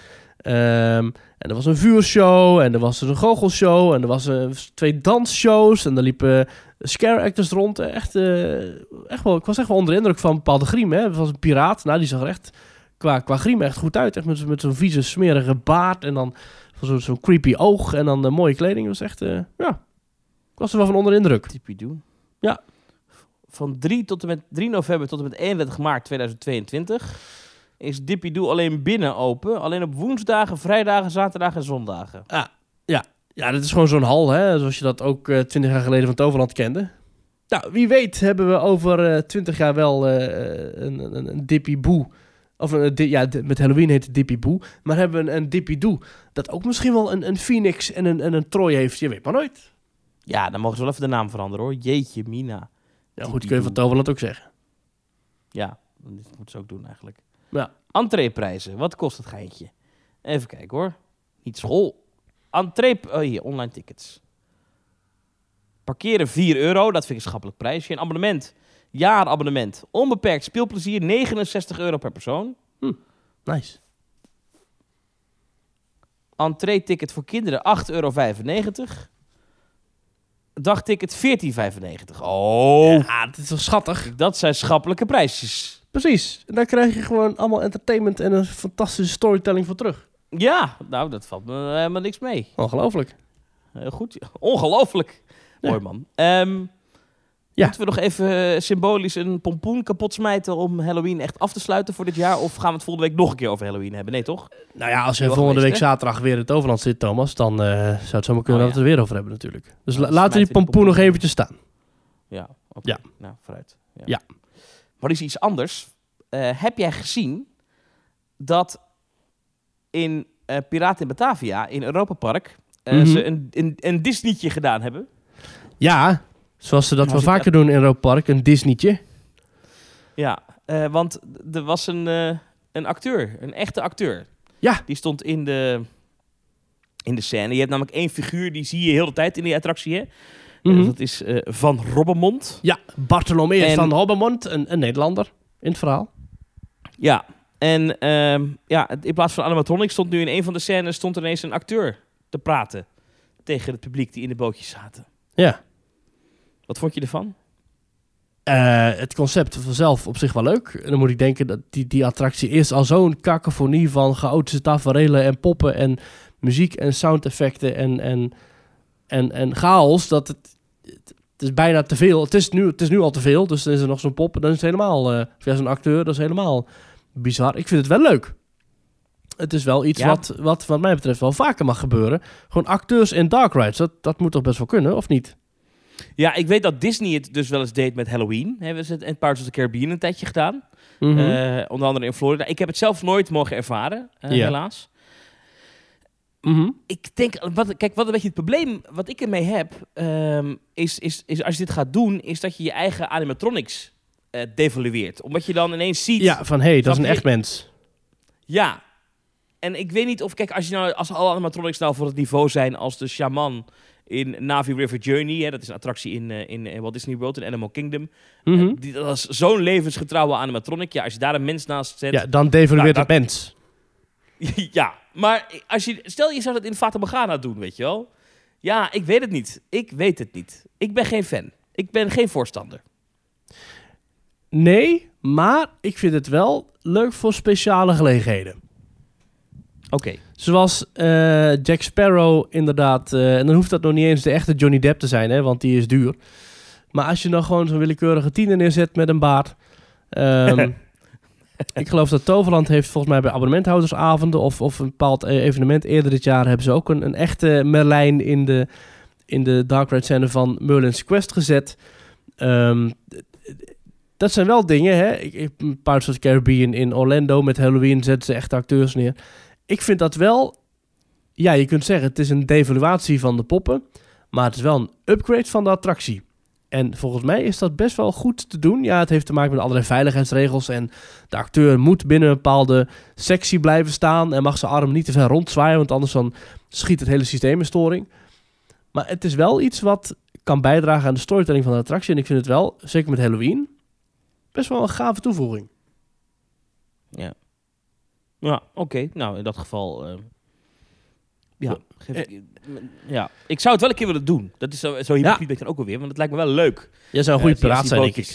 Ehm, en er was een vuurshow, en er was een goochelshow, en er was eh, twee dansshows, en er liepen scare actors rond. Echt, eh, echt wel, ik was echt wel onder de indruk van bepaalde griem. Hè. Er was een piraat, nou die zag er echt qua, qua griem echt goed uit. Echt met, met zo'n vieze, smerige baard, en dan zo'n creepy oog, en dan de mooie kleding. Dat was echt, eh, ja, ik was er wel van onder de indruk. Tipidoe. Ja. Van 3, tot en met 3 november tot en met 31 maart 2022 is Dippy Doe alleen binnen open. Alleen op woensdagen, vrijdagen, zaterdagen en zondagen. Ja, dat is gewoon zo'n hal, hè, zoals je dat ook eh, twintig jaar geleden van Toverland kende. Nou, wie weet hebben we over twintig jaar wel eh, een, een, een Dippy Boe. Of een, di- ja, met Halloween heet het Dippy Boe. Maar hebben we een, een Dippy Doe dat ook misschien wel een, een Phoenix en een, en een Troy heeft. Je weet maar nooit. Ja, dan mogen ze wel even de naam veranderen hoor. Jeetje, Mina. Ja, goed, kun je van. Toverland ook zeggen. Ja, dat moeten ze ook doen eigenlijk. Ja. Entreeprijzen, wat kost het geintje? Even kijken hoor. Niet school. Entree, oh hier, online tickets. Parkeren 4 euro, dat vind ik een schappelijk prijsje. Een abonnement, jaarabonnement, onbeperkt speelplezier, 69 euro per persoon. Nice. Entree-ticket voor kinderen 8,95 euro. Dagticket 14,95. Oh, Ja, het is toch schattig? dat zijn schappelijke prijsjes. Precies. En daar krijg je gewoon allemaal entertainment en een fantastische storytelling voor terug. Ja, nou, dat valt me helemaal niks mee. Ongelooflijk. Heel goed. Ongelooflijk. Ja. Mooi man. Ehm, Ja. Moeten we nog even eh, symbolisch een pompoen kapot smijten om Halloween echt af te sluiten voor dit jaar? Of gaan we het volgende week nog een keer over Halloween hebben? Nee, toch? Nou ja, als je volgende geweest, week zaterdag weer in het Overland zit, Thomas, dan eh, zou het zomaar kunnen Oh, dat we het er weer over hebben natuurlijk. Dus la- laten we die pompoen nog eventjes staan. Ja. Ja. Nou, vooruit. Ja. Ja. Maar is iets anders. Eh, heb jij gezien dat in eh Piraten in Batavia, in Europa Park, eh, Mhm. ze een, een, een Disneytje gedaan hebben? Ja, zoals ze dat wel vaker doen in Europa Park, een Disneytje. Ja, eh, want er was een, eh, een acteur, een echte acteur. Ja. Die stond in de, in de scène. Je hebt namelijk één figuur, die zie je heel de tijd in die attractie. Hè? Mhm. dat is eh, Van Robbenmond. Ja, Bartholomeus En- van Hobbermond, een, een Nederlander in het verhaal. Ja, en ehm, ja, in plaats van animatronic stond nu in een van de scènes stond ineens een acteur te praten tegen het publiek die in de bootjes zaten. Ja. Wat vond je ervan? Eh, het concept vanzelf op zich wel leuk. En dan moet ik denken dat die, die attractie is al zo'n kakofonie van chaotische tafereelen en poppen en muziek en soundeffecten en, en, en, en chaos. Dat het, het, is bijna te veel. Het is, nu, het is nu al te veel. Dus dan is er nog zo'n pop dan is het helemaal, of ja, zo'n acteur, dat is helemaal bizar. Ik vind het wel leuk. Het is wel iets Ja. wat, wat wat mij betreft wel vaker mag gebeuren. Gewoon acteurs in dark rides, dat, dat moet toch best wel kunnen, of niet? Ja, ik weet dat Disney het dus wel eens deed met Halloween. Hebben ze het in Pirates of the Caribbean een tijdje gedaan. Mhm. Eh, onder andere in Florida. Ik heb het zelf nooit mogen ervaren, eh, helaas. Mhm. Ik denk, wat, kijk, wat een beetje het probleem wat ik ermee heb, ehm, is, is, is als je dit gaat doen, is dat je je eigen animatronics eh devalueert. Omdat je dan ineens ziet... Ja, van hé, hey, dat is een echt mens. Ja. En ik weet niet of, kijk, als, je nou, als alle animatronics nou voor het niveau zijn als de shaman in Navi River Journey, hè, dat is een attractie in, eh, in, eh, Walt Disney World, in Animal Kingdom. Mhm. Die, dat is zo'n levensgetrouwe animatronic. Ja, als je daar een mens naast zet. Ja, dan devalueert Nou, het mens. ja, maar als je, stel je zou dat in Fata Morgana doen, weet je wel. Ja, ik weet het niet. Ik weet het niet. Ik ben geen fan. Ik ben geen voorstander. Nee, maar ik vind het wel leuk voor speciale gelegenheden. Oké. Zoals eh, Jack Sparrow inderdaad. eh, en dan hoeft dat nog niet eens de echte Johnny Depp te zijn, hè, want die is duur. Maar als je dan gewoon zo'n willekeurige tiener neerzet met een baard. ehm, ik geloof dat Toverland heeft volgens mij bij abonnementhoudersavonden of, of een bepaald eh, evenement eerder dit jaar hebben ze ook een, een echte Merlijn in de, in de Dark Ride scène van Merlin's Quest gezet. Ehm, dat zijn wel dingen, hè. Ik, ik, Pirates of the Caribbean in Orlando met Halloween zetten ze echte acteurs neer. Ik vind dat wel... Ja, je kunt zeggen, het is een devaluatie van de poppen. Maar het is wel een upgrade van de attractie. En volgens mij is dat best wel goed te doen. Ja, het heeft te maken met allerlei veiligheidsregels. En de acteur moet binnen een bepaalde sectie blijven staan. En mag zijn arm niet te ver rondzwaaien. Want anders dan schiet het hele systeem in storing. Maar het is wel iets wat kan bijdragen aan de storytelling van de attractie. En ik vind het wel, zeker met Halloween, best wel een gave toevoeging. Ja. Ja, oké. Nou, in dat geval... eh, ja, geef ik, ja, ik zou het wel een keer willen doen. Dat is zo, zo hypocriet ben ik dan ook alweer, want het lijkt me wel leuk. Jij zou een goede Eh, piraat zijn, denk ik.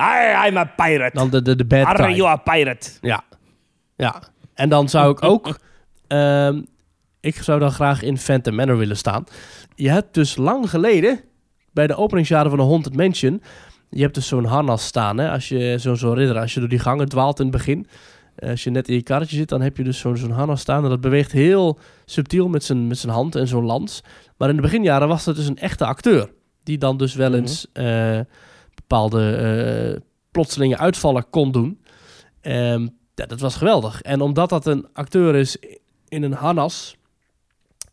I, I'm a pirate. Dan de, de, de bad Are guy. you a pirate? Ja. Ja. En dan zou ik ook... ehm, ik zou dan graag in Phantom Manor willen staan. Je hebt dus lang geleden, bij de openingsjaren van de Haunted Mansion... Je hebt dus zo'n harnas staan, hè. Als je zo'n zo'n ridder, als je door die gangen dwaalt in het begin... eh, Als je net in je karretje zit, dan heb je dus zo'n zo'n harnas staan. En dat beweegt heel subtiel met zijn, met zijn hand en zo'n lans. Maar in de beginjaren was dat dus een echte acteur. Die dan dus wel eens eh, bepaalde eh, plotselinge uitvallen kon doen. Ehm, ja, dat was geweldig. En omdat dat een acteur is in een harnas,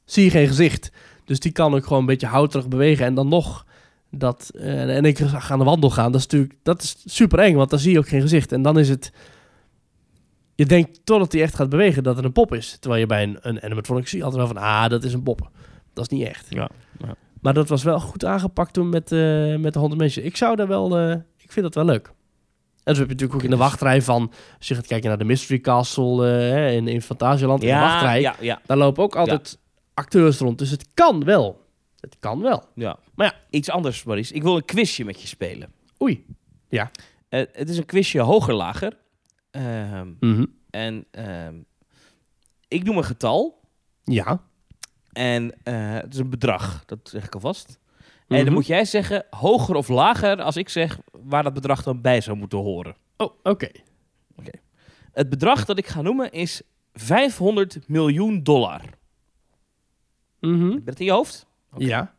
zie je geen gezicht. Dus die kan ook gewoon een beetje houterig bewegen. En dan nog dat... en ik ga aan de wandel gaan. Dat is natuurlijk dat is super eng, want dan zie je ook geen gezicht. En dan is het... Je denkt totdat hij echt gaat bewegen dat het een pop is. Terwijl je bij een, een animatronic zie altijd wel van... Ah, dat is een pop. Dat is niet echt. Ja, ja. Maar dat was wel goed aangepakt toen met, eh, met de 100 mensen. Ik zou daar wel... eh, ik vind dat wel leuk. En zo heb je natuurlijk ook in de wachtrij van... Als je gaat kijken naar de Mystery Castle hè, in, in Fantasieland. in de wachtrij. ja, ja, Daar lopen ook altijd acteurs rond. Dus het kan wel. Het kan wel. ja. Maar ja. Iets anders, Maurice. Ik wil een quizje met je spelen. Oei. Eh, het is een quizje hoger-lager. Ehm, Mhm. en ehm, ik noem een getal. Ja. En eh, het is een bedrag. Dat zeg ik alvast. En Mhm. dan moet jij zeggen hoger of lager als ik zeg waar dat bedrag dan bij zou moeten horen. Oh, oké. Het bedrag dat ik ga noemen is 500 miljoen dollar. Mhm. Heb je dat in je hoofd? Oké. Ja.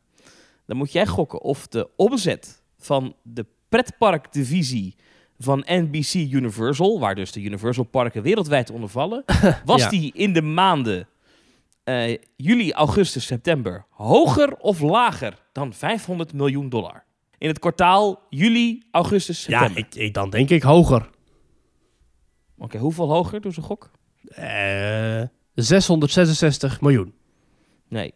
Dan moet jij gokken of de omzet van de pretparkdivisie van NBC Universal, waar dus de Universal parken wereldwijd onder vallen, was Ja. die in de maanden eh, juli, augustus, september hoger of lager dan 500 miljoen dollar? In het kwartaal juli, augustus, Ja, september. ik, ik, dan denk ik hoger. Oké, hoeveel hoger? Doe ze gok. Eh 666 miljoen. Nee.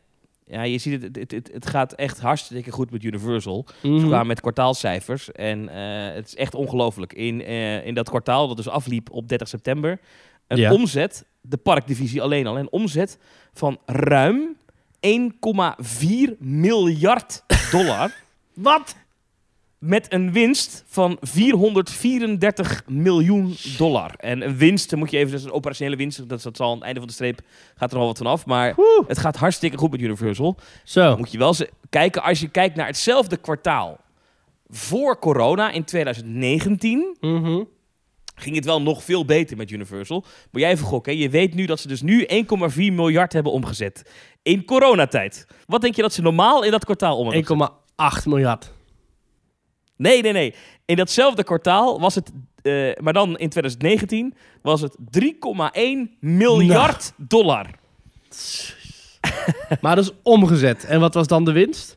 Ja, je ziet het, het, het, het gaat echt hartstikke goed met Universal. Ze Mhm. kwamen met kwartaalcijfers. En eh, het is echt ongelooflijk. In, eh, in dat kwartaal, dat dus afliep op 30 september, een Ja. omzet, de parkdivisie alleen al, een omzet van ruim 1,4 miljard dollar. Wat? Met een winst van 434 miljoen dollar. En een winst, dan moet je even, dat is een operationele winst. Dat, dat zal aan het einde van de streep, gaat er nog wat vanaf. Maar Woe. het gaat hartstikke goed met Universal. Zo. Moet je wel kijken, als je kijkt naar hetzelfde kwartaal voor corona in 2019, Mhm. ging het wel nog veel beter met Universal. Moet jij even gokken, je weet nu dat ze dus nu 1,4 miljard hebben omgezet in coronatijd. Wat denk je dat ze normaal in dat kwartaal om hebben gezet? 1,8 miljard. Nee, nee, nee. In datzelfde kwartaal was het, eh, maar dan in 2019, was het 3,1 miljard dollar. maar dat is omgezet. En wat was dan de winst?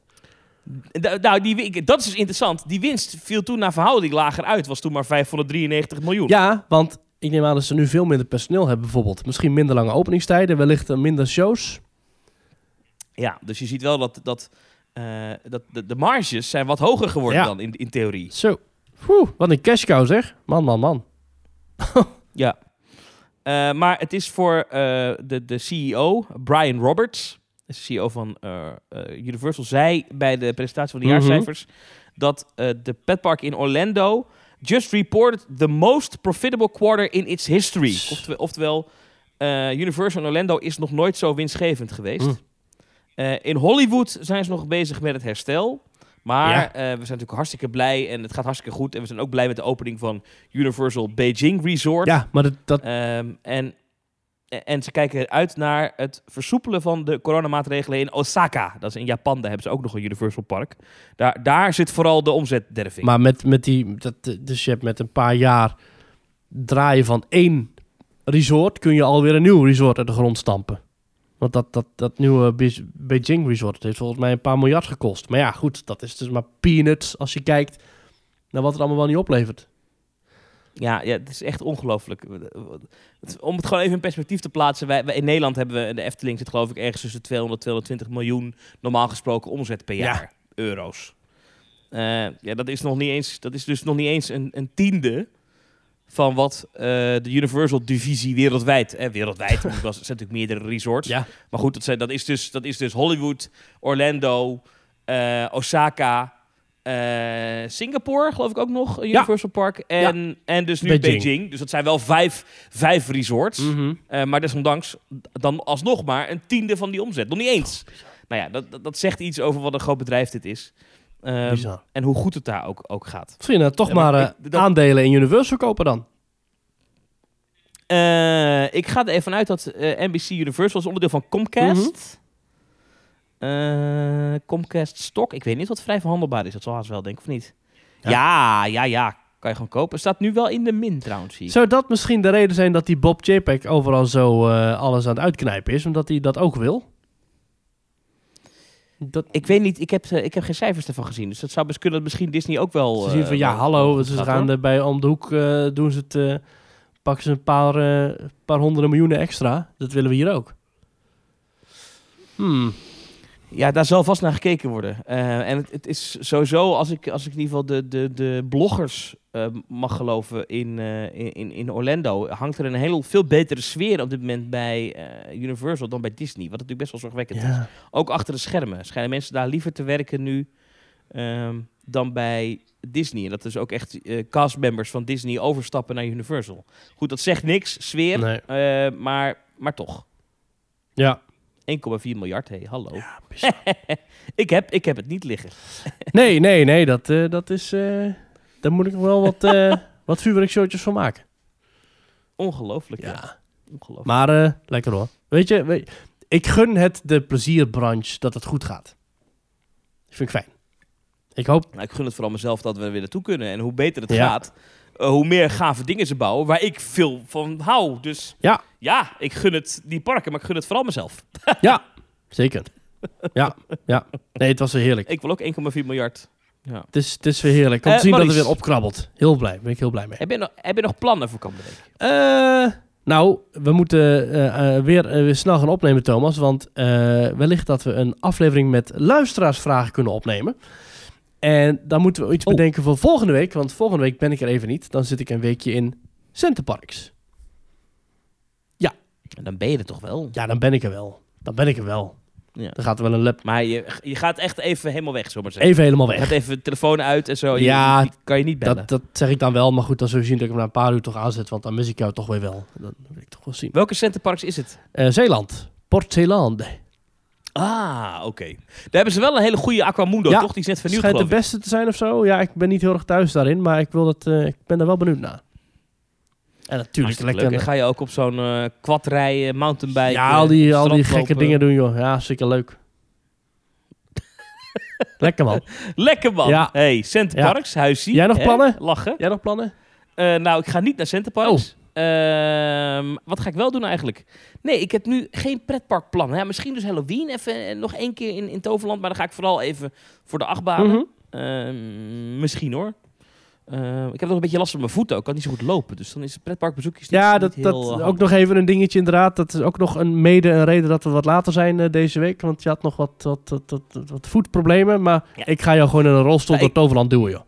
Nou, die, dat is dus interessant. Die winst viel toen naar verhouding lager uit. Was toen maar 593 miljoen. Ja, want ik neem aan dat ze nu veel minder personeel hebben bijvoorbeeld. Misschien minder lange openingstijden, wellicht eh, minder shows. Ja, dus je ziet wel dat, dat, eh, dat de, de marges zijn wat hoger geworden Ja. dan in, in theorie. Zo, Oeh, wat een cash cow zeg. Man, man, man. Ja. Eh, maar het is voor eh, de, de CEO, Brian Roberts, de CEO van Universal, zei bij de presentatie van de Mhm. jaarcijfers dat de petpark in Orlando just reported the most profitable quarter in its history. Oftewel, oftewel Universal in Orlando is nog nooit zo winstgevend geweest. Mm. Eh, in Hollywood zijn ze nog bezig met het herstel. Maar Ja. eh, we zijn natuurlijk hartstikke blij en het gaat hartstikke goed. En we zijn ook blij met de opening van Universal Beijing Resort. Ja, maar dat, dat, Ehm, en, en ze kijken uit naar het versoepelen van de coronamaatregelen in Osaka. Dat is in Japan, daar hebben ze ook nog een Universal Park. Daar, daar zit vooral de omzetderving. maar met, met die, dat, dus je hebt met een paar jaar draaien van één resort, kun je alweer een nieuw resort uit de grond stampen. Want dat, dat, dat nieuwe Be- Beijing Resort heeft volgens mij een paar miljard gekost. Maar ja, goed, dat is dus maar peanuts als je kijkt naar wat het allemaal wel niet oplevert. Ja, ja, het is echt ongelooflijk. Om het gewoon even in perspectief te plaatsen. Wij, wij- in Nederland hebben we, de Efteling zit geloof ik ergens tussen 200 220 miljoen normaal gesproken omzet per Ja. jaar. Euro's. Eh, ja, dat is, nog niet eens, dat is dus nog niet eens een, een tiende van wat eh, de Universal-divisie wereldwijd... Eh, wereldwijd, want er zijn natuurlijk meerdere resorts. Ja, Maar goed, dat, zijn, dat, is, dus, dat is dus Hollywood, Orlando, eh, Osaka, eh, Singapore, geloof ik ook nog, Ja. Universal Park. En, en dus nu Beijing. Beijing. Dus dat zijn wel vijf, vijf resorts. Mhm. Maar desondanks dan alsnog maar een tiende van die omzet. Nog niet eens. Nou ja, dat, dat, dat zegt iets over wat een groot bedrijf dit is. Ehm, en hoe goed het daar ook, ook gaat. Je nou toch Ja, maar maar eh, ik- dat- aandelen in Universal kopen dan? Eh, ik ga er even uit dat eh, NBC Universal is onderdeel van Comcast. Eh, Comcast Stock. Ik weet niet wat vrij verhandelbaar is. Dat zal haast wel, denk ik, of niet? Ja. Ja, ja, ja. Kan je gewoon kopen. Staat nu wel in de min trouwens, zie ik. Zou dat misschien de reden zijn dat die Bob JPEG overal zo alles aan het uitknijpen is? Omdat hij dat ook wil? Dat, Ik weet niet, ik heb, eh, ik heb geen cijfers ervan gezien. Dus dat zou best kunnen dat misschien Disney ook wel... ze zien eh, van ja, wel- hallo, ze gaat, gaan er bij om de hoek eh, doen ze het, eh, pakken ze een paar, eh, paar honderden miljoenen extra. Dat willen we hier ook. Hmm. Ja, daar zal vast naar gekeken worden. Eh, en het, het is sowieso, als ik, als ik in ieder geval de, de, de bloggers eh, mag geloven in, eh, in, in Orlando, hangt er een heel veel betere sfeer op dit moment bij Universal dan bij Disney. Wat natuurlijk best wel zorgwekkend is. Ook achter de schermen. Schijnen mensen daar liever te werken nu ehm, dan bij Disney. En dat dus ook echt castmembers van Disney overstappen naar Universal. Goed, dat zegt niks, sfeer, Nee. maar, maar toch. ja. 1,4 miljard, hé, hallo. ik, heb, ik heb het niet liggen. Nee, nee, nee, dat, eh, dat is... eh, daar moet ik nog wel wat, eh wat vuurwerkshowtjes van maken. Ongelooflijk, ja. Ja. Ongelooflijk. Maar lekker hoor. Weet je, weet- ik gun het de plezierbranche dat het goed gaat. Dat vind ik fijn. Ik hoop... Nou, ik gun het vooral mezelf dat we er weer naartoe kunnen. En hoe beter het Ja. gaat, eh, hoe meer gave dingen ze bouwen waar ik veel van hou. Dus Ja. ja, ik gun het die parken, maar ik gun het vooral mezelf. Ja, zeker. Ja, ja. Nee, het was weer heerlijk. Ik wil ook 1,4 miljard. Ja. Het is, het is weer heerlijk. Om Eh, te zien dat het weer opkrabbelt. Heel blij. Ben ik heel blij mee. Heb, je nog, heb je nog plannen voor komende week? Eh, nou, we moeten weer, weer snel gaan opnemen, Thomas. Want wellicht dat we een aflevering met luisteraarsvragen kunnen opnemen. En dan moeten we iets Oh. bedenken voor volgende week. Want volgende week ben ik er even niet. Dan zit ik een weekje in Centerparks. En dan ben je er toch wel. Ja, dan ben ik er wel. Dan ben ik er wel. Ja. Dan gaat er wel een lap Maar je, je gaat echt even helemaal weg, zomaar zeggen. even helemaal Je weg. gaat even de telefoon uit en zo. Je- Ja, je, kan je niet bellen. Dat, dat zeg ik dan wel. Maar goed, dan zul je zien dat ik hem na een paar uur toch aanzet. Want dan mis ik jou toch weer wel. Dat wil ik toch wel zien. Welke centerparks is het? Eh, Zeeland. Port Zeeland. Ah, oké. Daar hebben ze wel een hele goede Aquamundo, Ja, toch? Die is net vernieuwd, Schijnt de beste te zijn of zo. Ja, ik ben niet heel erg thuis daarin, maar ik, wil dat, eh, ik ben er wel benieuwd naar. En natuurlijk lekker. En ga je ook op zo'n eh quad rijden, mountainbike? ja, al die, al die gekke dingen doen, joh. Ja, zeker leuk. lekker man. Lekker man. Ja. Hey, Centerparks, huisje. Jij nog hè? plannen? Lachen. Jij nog plannen? Eh, nou, ik ga niet naar Centerparks. Oh. Ehm, wat ga ik wel doen eigenlijk? Nee, ik heb nu geen pretparkplan. Ja, misschien dus Halloween even eh, nog één keer in, in Toverland. Maar dan ga ik vooral even voor de achtbanen. Mhm. Ehm, misschien hoor. Eh, ik heb nog een beetje last van mijn voeten ook. Ik kan niet zo goed lopen. Dus dan is het pretparkbezoekjes niet, Ja, niet dat, heel, dat eh, ook nog even een dingetje inderdaad. Dat is ook nog een mede een reden dat we wat later zijn eh, deze week. Want je had nog wat, wat, wat, wat, wat voetproblemen. Maar Ja. ik ga jou gewoon in een rolstoel door ik- Toverland duwen, joh.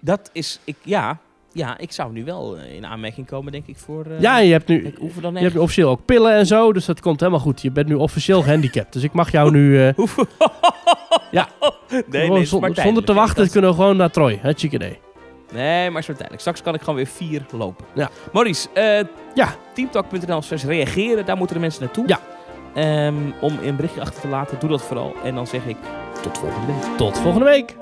Dat is... Ik, ja, ja, ik zou nu wel eh, in aanmerking komen, denk ik, voor... eh, ja, je hebt nu... Dan Je hebt nu officieel ook pillen en zo, dus dat komt helemaal goed. Je bent nu officieel gehandicapt. Dus ik mag jou nu... Hoeveel- Ja. nee, nee, zonder tijdelijk, te hè. wachten Dat- kunnen we gewoon naar Troy. Hartstikke idee. Nee, maar is maar tijdelijk. Straks kan ik gewoon weer vier lopen. Ja. Maurice, eh Ja. teamtalk.nl slash reageren. Daar moeten de mensen naartoe. Ja. Ehm, om een berichtje achter te laten, doe dat vooral. En dan zeg ik tot volgende week. Tot volgende week.